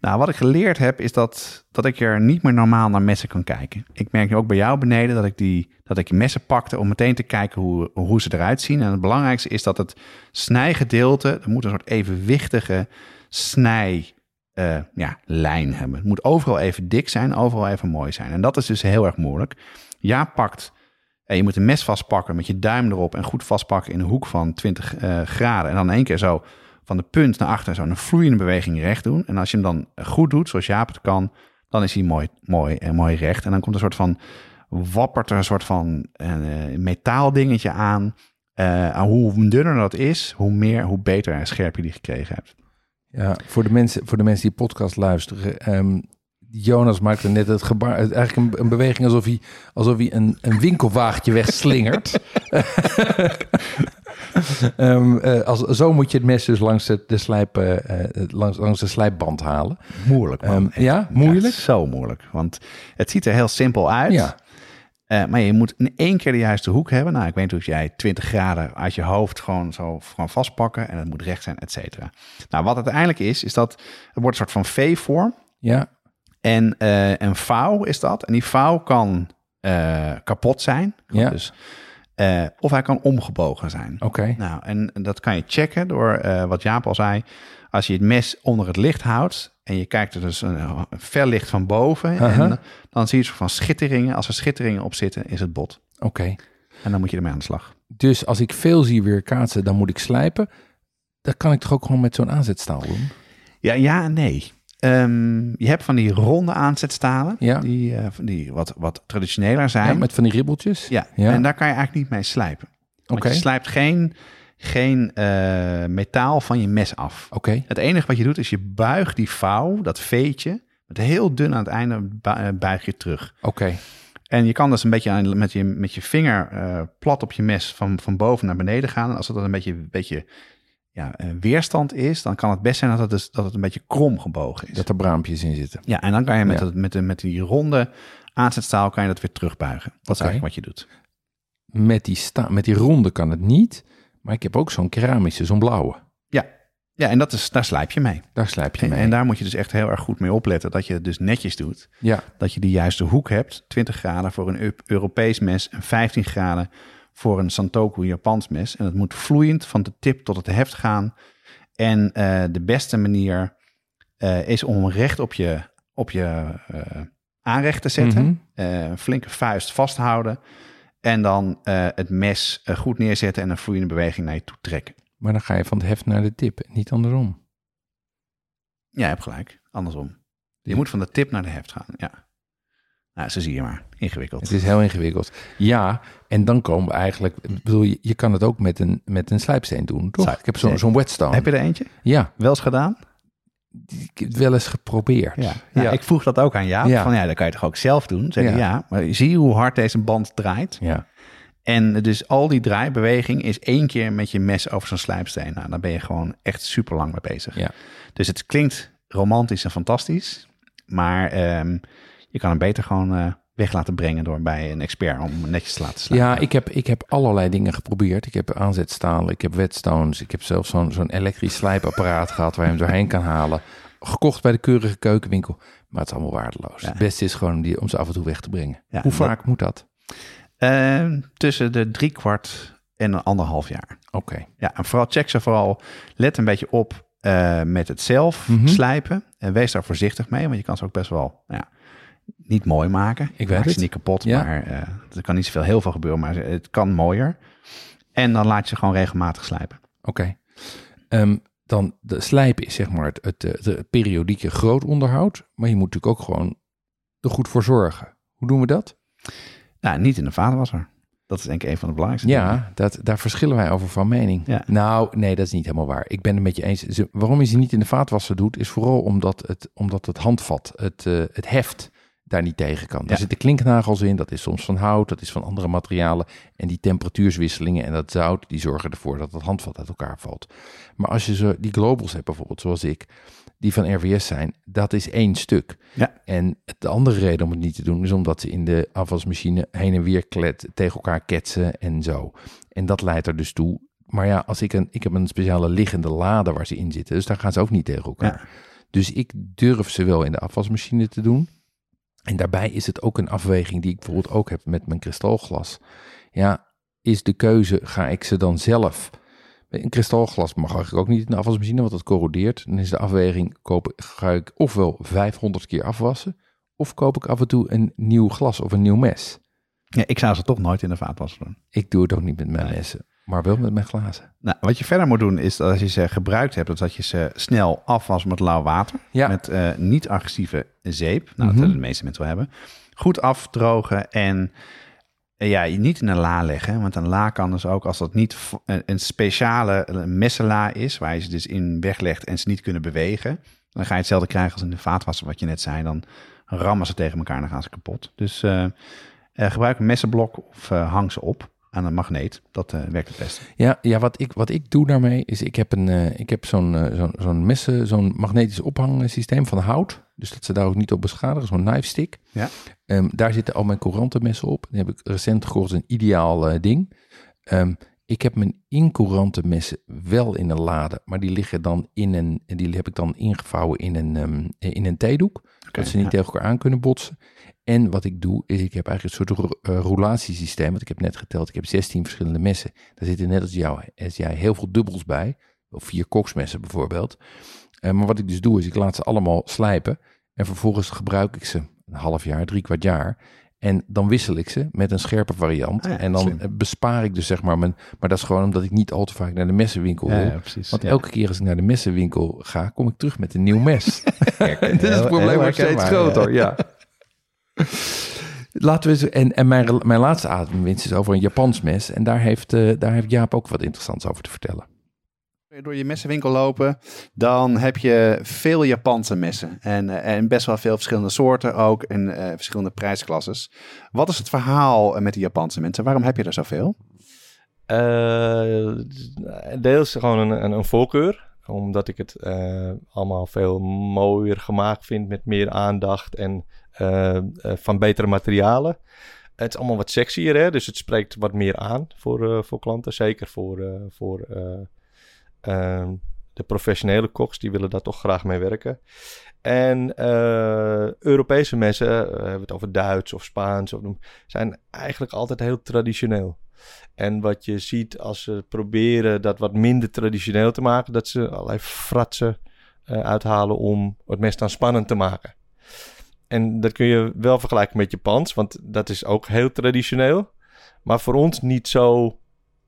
Nou, wat ik geleerd heb, is dat, dat ik er niet meer normaal naar messen kan kijken. Ik merk ook bij jou beneden dat ik die dat ik messen pakte om meteen te kijken hoe, hoe ze eruit zien. En het belangrijkste is dat het snijgedeelte, er moet een soort evenwichtige snij uh, ja, lijn hebben. Het moet overal even dik zijn, overal even mooi zijn. En dat is dus heel erg moeilijk. Ja, pakt. En je moet een mes vastpakken met je duim erop en goed vastpakken in een hoek van 20 uh, graden. En dan één keer zo van de punt naar achter zo een vloeiende beweging recht doen. En als je hem dan goed doet, zoals Jaap het kan, dan is hij mooi, mooi en mooi recht. En dan komt een soort van wappert er een soort van uh, metaaldingetje aan. Uh, hoe dunner dat is, hoe meer, hoe beter en scherp je die gekregen hebt. Ja, voor de mensen, voor de mensen die podcast luisteren. Um, Jonas maakte net het gebaar, eigenlijk een, een, beweging alsof hij, alsof hij een, een winkelwagentje wegslingert. um, uh, als, zo moet je het mes dus langs de, de, slijp, uh, langs, langs de slijpband halen. Moeilijk. Um, ja, moeilijk? Ja, zo moeilijk. Want het ziet er heel simpel uit. Ja. Uh, maar je moet in één keer de juiste hoek hebben. Nou, ik weet niet of jij 20 graden uit je hoofd gewoon zo gewoon vastpakken. En het moet recht zijn, et cetera. Nou, wat het uiteindelijk is, is dat het wordt een soort van V-vorm. Ja. En uh, een vouw is dat. En die vouw kan uh, kapot zijn. Ja. Dus, of hij kan omgebogen zijn. Oké. Okay. Nou, en dat kan je checken door wat Jaap al zei. Als je het mes onder het licht houdt en je kijkt er dus een, een licht van boven. -huh. En dan zie je van schitteringen. Als er schitteringen op zitten, is het bot. Oké. Okay. En dan moet je ermee aan de slag. Dus als ik veel zie weer kaatsen, dan moet ik slijpen. Dat kan ik toch ook gewoon met zo'n aanzetstaal doen? Ja, ja en nee. Um, je hebt van die ronde aanzetstalen, ja. die, uh, die wat, wat traditioneler zijn. Ja, met van die ribbeltjes? Ja, ja. en daar kan je eigenlijk niet mee slijpen. Oké. Okay. Je slijpt geen geen uh, metaal van je mes af. Oké. Okay. Het enige wat je doet is je buigt die vouw, dat veetje, met heel dun aan het einde buig je terug. Oké. Okay. En je kan dus een beetje aan, met, je, met je vinger uh, plat op je mes van, van boven naar beneden gaan. En als dat een beetje, beetje ja, weerstand is, dan kan het best zijn dat het, dus, dat het een beetje krom gebogen is. Dat er braampjes in zitten. Ja, en dan kan je met, ja. met, de, met die ronde aanzetstaal kan je dat weer terugbuigen. Dat is eigenlijk wat je doet. Met die, sta met die ronde kan het niet. Maar ik heb ook zo'n keramische, zo'n blauwe. Ja, ja en dat is, daar slijp je mee. Daar slijp je en, mee. En daar moet je dus echt heel erg goed mee opletten. Dat je het dus netjes doet. Ja. Dat je de juiste hoek hebt. 20 graden voor een Europees mes en 15 graden voor een Santoku Japans mes. En het moet vloeiend van de tip tot het heft gaan. En uh, de beste manier uh, is om recht op je, op je uh, aanrecht te zetten. Mm -hmm. flinke vuist vasthouden. En dan het mes goed neerzetten en een vloeiende beweging naar je toe trekken. Maar dan ga je van de heft naar de tip, niet andersom. Ja, je hebt gelijk. Andersom. Je moet van de tip naar de heft gaan, ja. Nou, zo zie je maar. Ingewikkeld. Het is heel ingewikkeld. Ja, en dan komen we eigenlijk... bedoel, je, je kan het ook met een, met een slijpsteen doen, toch? Slijp. Ik heb zo'n zo'n whetstone. Heb je er eentje? Ja. Wel eens gedaan? Ik heb het wel eens geprobeerd. Ja. Nou, ja. Ik vroeg dat ook aan jou. Ja. Van ja, dat kan je toch ook zelf doen? Zeg ja. ja, maar zie je hoe hard deze band draait? Ja. En dus al die draaibeweging is één keer met je mes over zo'n slijpsteen. Nou, dan ben je gewoon echt super lang mee bezig. Ja. Dus het klinkt romantisch en fantastisch. Maar um, je kan hem beter gewoon uh, weg laten brengen door bij een expert om netjes te laten slijpen? Ja, ik heb, ik heb allerlei dingen geprobeerd. Ik heb aanzetstalen, ik heb whetstones, ik heb zelfs zo'n zo'n elektrisch slijpapparaat gehad waar je hem doorheen kan halen. Gekocht bij de keurige keukenwinkel, maar het is allemaal waardeloos. Ja. Het beste is gewoon om, die, om ze af en toe weg te brengen. Ja, Hoe dat- vaak moet dat? Eh, tussen de drie kwart en een anderhalf jaar. Oké. Ja, en vooral check ze vooral. Let een beetje op eh, met het zelf Mhm. slijpen. En wees daar voorzichtig mee, want je kan ze ook best wel ja, niet mooi maken. weet Maak ze het. niet kapot, Ja. maar eh, er kan niet zoveel heel veel gebeuren, maar het kan mooier. En dan laat je ze gewoon regelmatig slijpen. Oké. Ehm, dan de slijpen is zeg maar het, het, het, het periodieke groot onderhoud. Maar je moet natuurlijk ook gewoon er goed voor zorgen. Hoe doen we dat? Nou, niet in de vaatwasser. Dat is denk ik een van de belangrijkste dingen. Ja, dat, daar verschillen wij over van mening. Ja. Nou, nee, dat is niet helemaal waar. Ik ben het met je eens. Ze- waarom je ze niet in de vaatwasser doet, is vooral omdat het, omdat het handvat, het, eh, het heft, daar niet tegen kan. Daar Ja. zitten klinknagels in, dat is soms van hout, dat is van andere materialen. En die temperatuurswisselingen en dat zout, die zorgen ervoor dat het handvat uit elkaar valt. Maar als je zo, die globals hebt bijvoorbeeld, zoals ik, die van RWS zijn, dat is één stuk. Ja. En de andere reden om het niet te doen is omdat ze in de afwasmachine heen en weer klet, tegen elkaar ketsen en zo. En dat leidt er dus toe. Maar ja, als ik een, ik heb een speciale liggende lade waar ze in zitten, dus daar gaan ze ook niet tegen elkaar. Dus ik durf ze wel in de afwasmachine te doen. En daarbij is het ook een afweging die ik bijvoorbeeld ook heb met mijn kristalglas. Ja, is de keuze, ga ik ze dan zelf... Een kristalglas mag eigenlijk ook niet in de afwasmachine, want dat corrodeert. Dan is de afweging, koop, ga ik ofwel 500 keer afwassen... of koop ik af en toe een nieuw glas of een nieuw mes. Ja, ik zou ze toch nooit in de vaatwasser doen. Ik doe het ook niet met mijn messen, maar wel met mijn glazen. Nou, wat je verder moet doen is dat als je ze gebruikt hebt, dat je ze snel afwas met lauw water. Ja. Met eh, niet-agressieve zeep. Nou, Mhm. dat de meeste mensen wel hebben. Goed afdrogen en eh, ja, niet in een la leggen. Want een la kan dus ook, als dat niet v- een, speciale messenla is, waar je ze dus in weglegt en ze niet kunnen bewegen, dan ga je hetzelfde krijgen als in de vaatwasser, wat je net zei. Dan rammen ze tegen elkaar en dan gaan ze kapot. Dus eh, eh, gebruik een messenblok of eh, hang ze op aan een magneet. Dat eh, werkt het beste. Ja, ja wat, ik, wat ik doe daarmee is, ik heb, een, eh, ik heb zo'n eh, zo'n zo'n messen, zo'n magnetisch ophangsysteem van hout. Dus dat ze daar ook niet op beschadigen, zo'n knife stick. Ja. Ehm, daar zitten al mijn courantenmessen op. Die heb ik recent gehoord, een ideaal eh, ding. Ehm, ik heb mijn incouranten messen wel in een lade, maar die liggen dan in een, die heb ik dan ingevouwen in een, ehm, in een theedoek. dat ze niet ja. tegen elkaar aan kunnen botsen. En wat ik doe, is ik heb eigenlijk een soort ro- eh, roulatiesysteem. Want ik heb net geteld, ik heb 16 verschillende messen. Daar zitten net als, jou, als jij heel veel dubbels bij. Of vier koksmessen bijvoorbeeld. Eh, maar wat ik dus doe, is ik laat ze allemaal slijpen. En vervolgens gebruik ik ze een half jaar, drie kwart jaar. En dan wissel ik ze met een scherpe variant. Ah ja, en dan slim. eh, bespaar ik dus zeg maar mijn... Maar dat is gewoon omdat ik niet al te vaak naar de messenwinkel wil. Ja, ja, precies. Want elke keer als ik naar de messenwinkel ga, kom ik terug met een nieuw mes. Dit is het probleem wordt steeds groter, ja. Laten we eens, en, en mijn, mijn laatste ademwinst is over een Japans mes. En daar heeft, eh, daar heeft Jaap ook wat interessants over te vertellen. door je messenwinkel lopen, dan heb je veel Japanse messen. En, eh, en best wel veel verschillende soorten ook en eh, verschillende prijsklasses. Wat is het verhaal met die Japanse mensen? Waarom heb je er zoveel? Eh, deels gewoon een, een, een voorkeur. Omdat ik het eh, allemaal veel mooier gemaakt vind met meer aandacht en eh, eh, van betere materialen. Het is allemaal wat sexier, hè? dus het spreekt wat meer aan voor, voor klanten. Zeker voor, voor eh, ehm, de professionele koks, die willen daar toch graag mee werken. En Europese messen, hebben we het over Duits of Spaans, of, zijn eigenlijk altijd heel traditioneel. En wat je ziet als ze proberen dat wat minder traditioneel te maken, dat ze allerlei fratsen eh, uithalen om het mes dan spannend te maken. En dat kun je wel vergelijken met Japans, want dat is ook heel traditioneel. Maar voor ons niet zo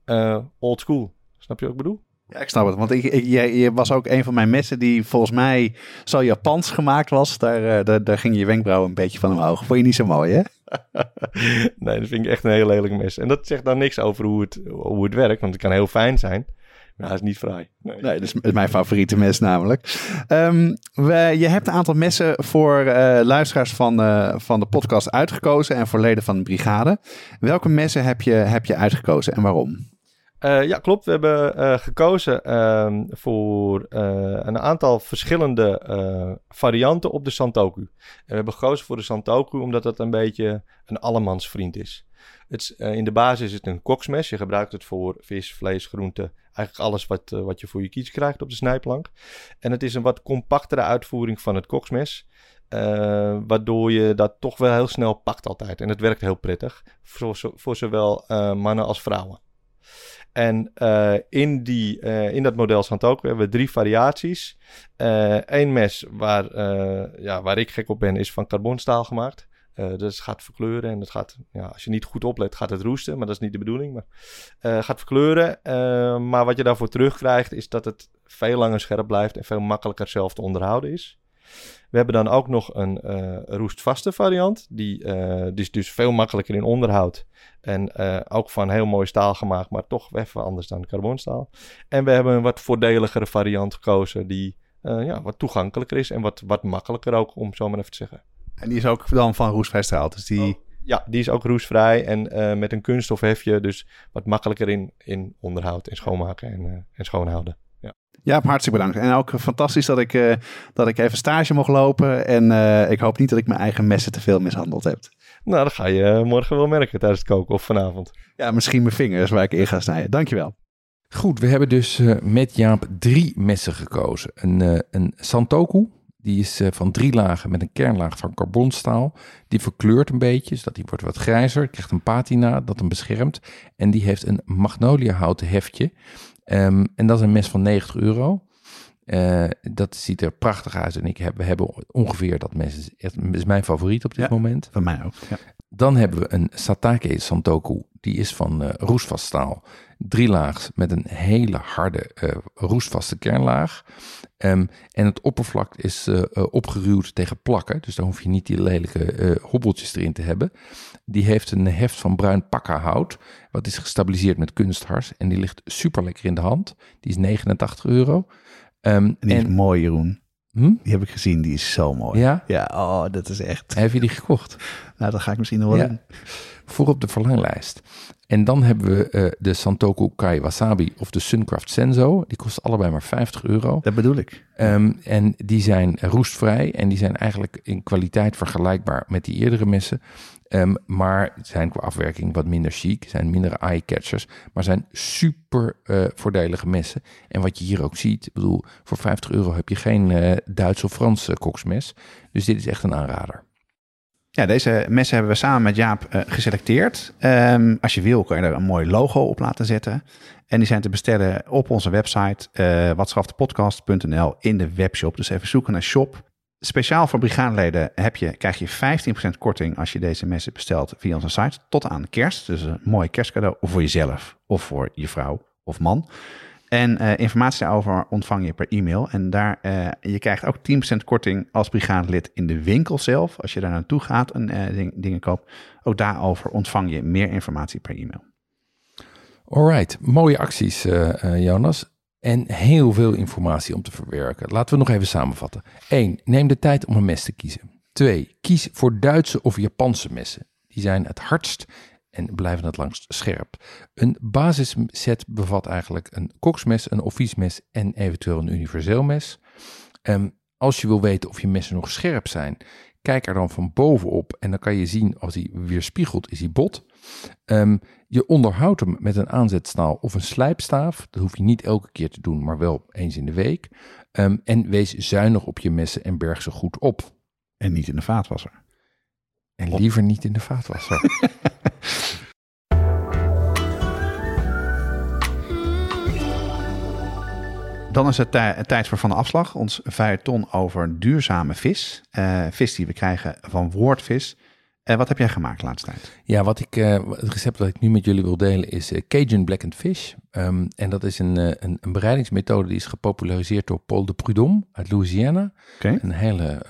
eh old school. Snap je wat ik bedoel? Ja, ik snap het. Want ik, ik, jij, je was ook een van mijn messen die volgens mij zo Japans gemaakt was. Daar, eh, daar, daar ging je wenkbrauw een beetje van omhoog. Vond je niet zo mooi, hè? nee, dat vind ik echt een heel lelijk mes. En dat zegt dan niks over hoe het, hoe het werkt, want het kan heel fijn zijn. Maar hij is niet fraai. Nee. Nee, dat is mijn favoriete mes namelijk. Ehm, we, je hebt een aantal messen voor eh, luisteraars van, eh, van de podcast uitgekozen en voor leden van de brigade. Welke messen heb je, heb je uitgekozen en waarom? Eh, ja, klopt. We hebben eh, gekozen ehm, voor eh, een aantal verschillende varianten op de Santoku. En we hebben gekozen voor de Santoku omdat dat een beetje een allemansvriend is. Het in de basis is het een koksmes. Je gebruikt het voor vis, vlees, groente. Eigenlijk alles wat, wat je voor je kies krijgt op de snijplank. En het is een wat compactere uitvoering van het koksmes. waardoor je dat toch wel heel snel pakt altijd. En het werkt heel prettig. Voor, zo- voor zowel mannen als vrouwen. En eh, in, die, eh, in dat model Santoku hebben we drie variaties. Eén mes waar, eh, ja, waar ik gek op ben, is van carbonstaal gemaakt. Eh, dus het gaat verkleuren en het gaat, ja, als je niet goed oplet, gaat het roesten. Maar dat is niet de bedoeling. Maar eh, gaat verkleuren. eh, maar wat je daarvoor terugkrijgt, is dat het veel langer scherp blijft en veel makkelijker zelf te onderhouden is. We hebben dan ook nog een eh, roestvaste variant. Die, eh, die is dus veel makkelijker in onderhoud. En eh, ook van heel mooi staal gemaakt, maar toch even anders dan carbonstaal. En we hebben een wat voordeligere variant gekozen die ja, wat toegankelijker is en wat, wat makkelijker ook, om zo maar even te zeggen. En die is ook dan van roestvrij straal. Dus die... Ja, die is ook roestvrij en met een kunststof hefje, dus wat makkelijker in, in onderhoud en schoonmaken en, en schoonhouden. Ja, hartstikke bedankt. En ook fantastisch dat ik, eh, dat ik even stage mocht lopen. En eh, ik hoop niet dat ik mijn eigen messen te veel mishandeld heb. Nou, dat ga je eh, morgen wel merken tijdens het koken of vanavond. Ja, misschien mijn vingers waar ik in ga snijden. Dankjewel. Goed, we hebben dus eh, met Jaap drie messen gekozen. Een, eh, een Santoku, die is eh, van drie lagen met een kernlaag van carbonstaal. Die verkleurt een beetje, zodat die wordt wat grijzer. Krijgt een patina dat hem beschermt. En die heeft een magnolia houten heftje. Ehm, en dat is een mes van 90 euro. Eh, dat ziet er prachtig uit. En ik heb, we hebben ongeveer dat mes. Is, mijn favoriet op dit Ja. moment. Van mij ook. Ja. Dan hebben we een Satake Santoku. Die is van eh roestvast staal. Drie laags met een hele harde eh, roestvaste kernlaag. Ehm, en het oppervlak is eh, eh, opgeruwd tegen plakken. Dus dan hoef je niet die lelijke eh, hobbeltjes erin te hebben. Die heeft een heft van bruin pakkahout. Wat is gestabiliseerd met kunsthars. En die ligt super lekker in de hand. Die is 89 euro. Ehm, En die is mooi, Jeroen. Hm? Die heb ik gezien. Die is zo mooi. Ja? Ja, oh, dat is echt... Heb je die gekocht? Nou, dat ga ik misschien wel Ja. voor op de verlanglijst. En dan hebben we eh, de Santoku Kai Wasabi of de Suncraft Senzo. Die kosten allebei maar 50 euro. Dat bedoel ik. Ehm, en die zijn roestvrij en die zijn eigenlijk in kwaliteit vergelijkbaar met die eerdere messen. Ehm, maar zijn qua afwerking wat minder chic, zijn minder eye-catchers, maar zijn super eh, voordelige messen. En wat je hier ook ziet, ik bedoel, voor 50 euro heb je geen eh Duits of Frans koksmes. Dus dit is echt een aanrader. Ja, deze messen hebben we samen met Jaap eh, geselecteerd. Ehm, als je wil, kan je er een mooi logo op laten zetten. En die zijn te bestellen op onze website, eh watschafdepodcast.nl in de webshop. Dus even zoeken naar shop. Speciaal voor brigadeleden heb je, krijg je 15% korting als je deze messen bestelt via onze site. Tot aan kerst. Dus een mooi kerstcadeau voor jezelf of voor je vrouw of man. En eh, informatie daarover ontvang je per e-mail. En daar, eh, je krijgt ook 10% korting als brigadelid in de winkel zelf. Als je daar naartoe gaat en eh, ding- dingen koopt. Ook daarover ontvang je meer informatie per e-mail. Alright, mooie acties Jonas. En heel veel informatie om te verwerken. Laten we nog even samenvatten. 1. Neem de tijd om een mes te kiezen. 2. Kies voor Duitse of Japanse messen. Die zijn het hardst en blijven het langst scherp. Een basisset bevat eigenlijk een koksmes, een offiesmes en eventueel een universeel mes. Ehm, als je wil weten of je messen nog scherp zijn, kijk er dan van bovenop en dan kan je zien als hij weerspiegelt, is hij bot. Ehm, je onderhoudt hem met een aanzetstaal of een slijpstaaf. Dat hoef je niet elke keer te doen, maar wel eens in de week. Ehm, en wees zuinig op je messen en berg ze goed op. En niet in de vaatwasser. En liever niet in de vaatwasser. Dan is het tij- tijd voor Van de Afslag. Ons ton over duurzame vis. Eh, vis die we krijgen van Woordvis. Eh, wat heb jij gemaakt de laatste tijd? Ja, wat ik, eh, het recept dat ik nu met jullie wil delen is Cajun Blackened Fish. Ehm, en dat is een, een, een bereidingsmethode die is gepopulariseerd door Paul de Prudhomme uit Louisiana. Een hele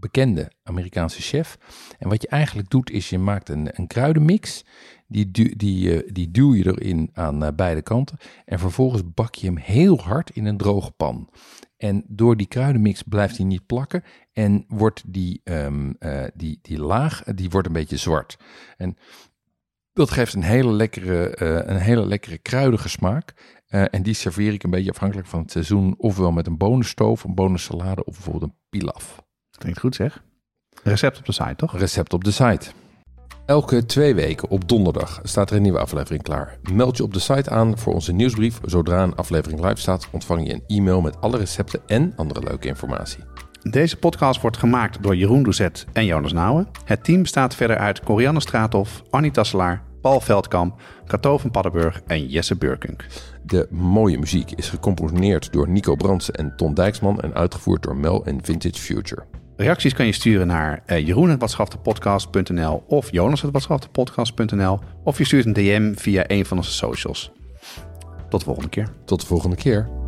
bekende Amerikaanse chef. En wat je eigenlijk doet is je maakt een, een kruidenmix. Die, du- die, eh, die duw je erin aan eh, beide kanten. En vervolgens bak je hem heel hard in een droge pan. En door die kruidenmix blijft hij niet plakken. En wordt die, ehm, eh, die, die laag, die wordt een beetje zwart. En Dat geeft een hele lekkere, eh, een hele lekkere kruidige smaak. En die serveer ik een beetje afhankelijk van het seizoen. Ofwel met een bonenstoof, een bonensalade of bijvoorbeeld een pilaf. Klinkt goed zeg. Recept op de site, toch? Recept op de site. Elke twee weken op donderdag staat er een nieuwe aflevering klaar. Meld je op de site aan voor onze nieuwsbrief. Zodra een aflevering live staat, ontvang je een e-mail met alle recepten en andere leuke informatie. Deze podcast wordt gemaakt door Jeroen Doezet en Jonas Nouwen. Het team bestaat verder uit Corianne Straathof, Annie Tasselaar, Paul Veldkamp, Kato van Paddenburg en Jesse Burkunk. De mooie muziek is gecomponeerd door Nico Brandsen en Ton Dijksman en uitgevoerd door Mel en Vintage Future. Reacties kan je sturen naar uh, of jonas.watschaftepodcast.nl of je stuurt een DM via een van onze socials. Tot de volgende keer. Tot de volgende keer.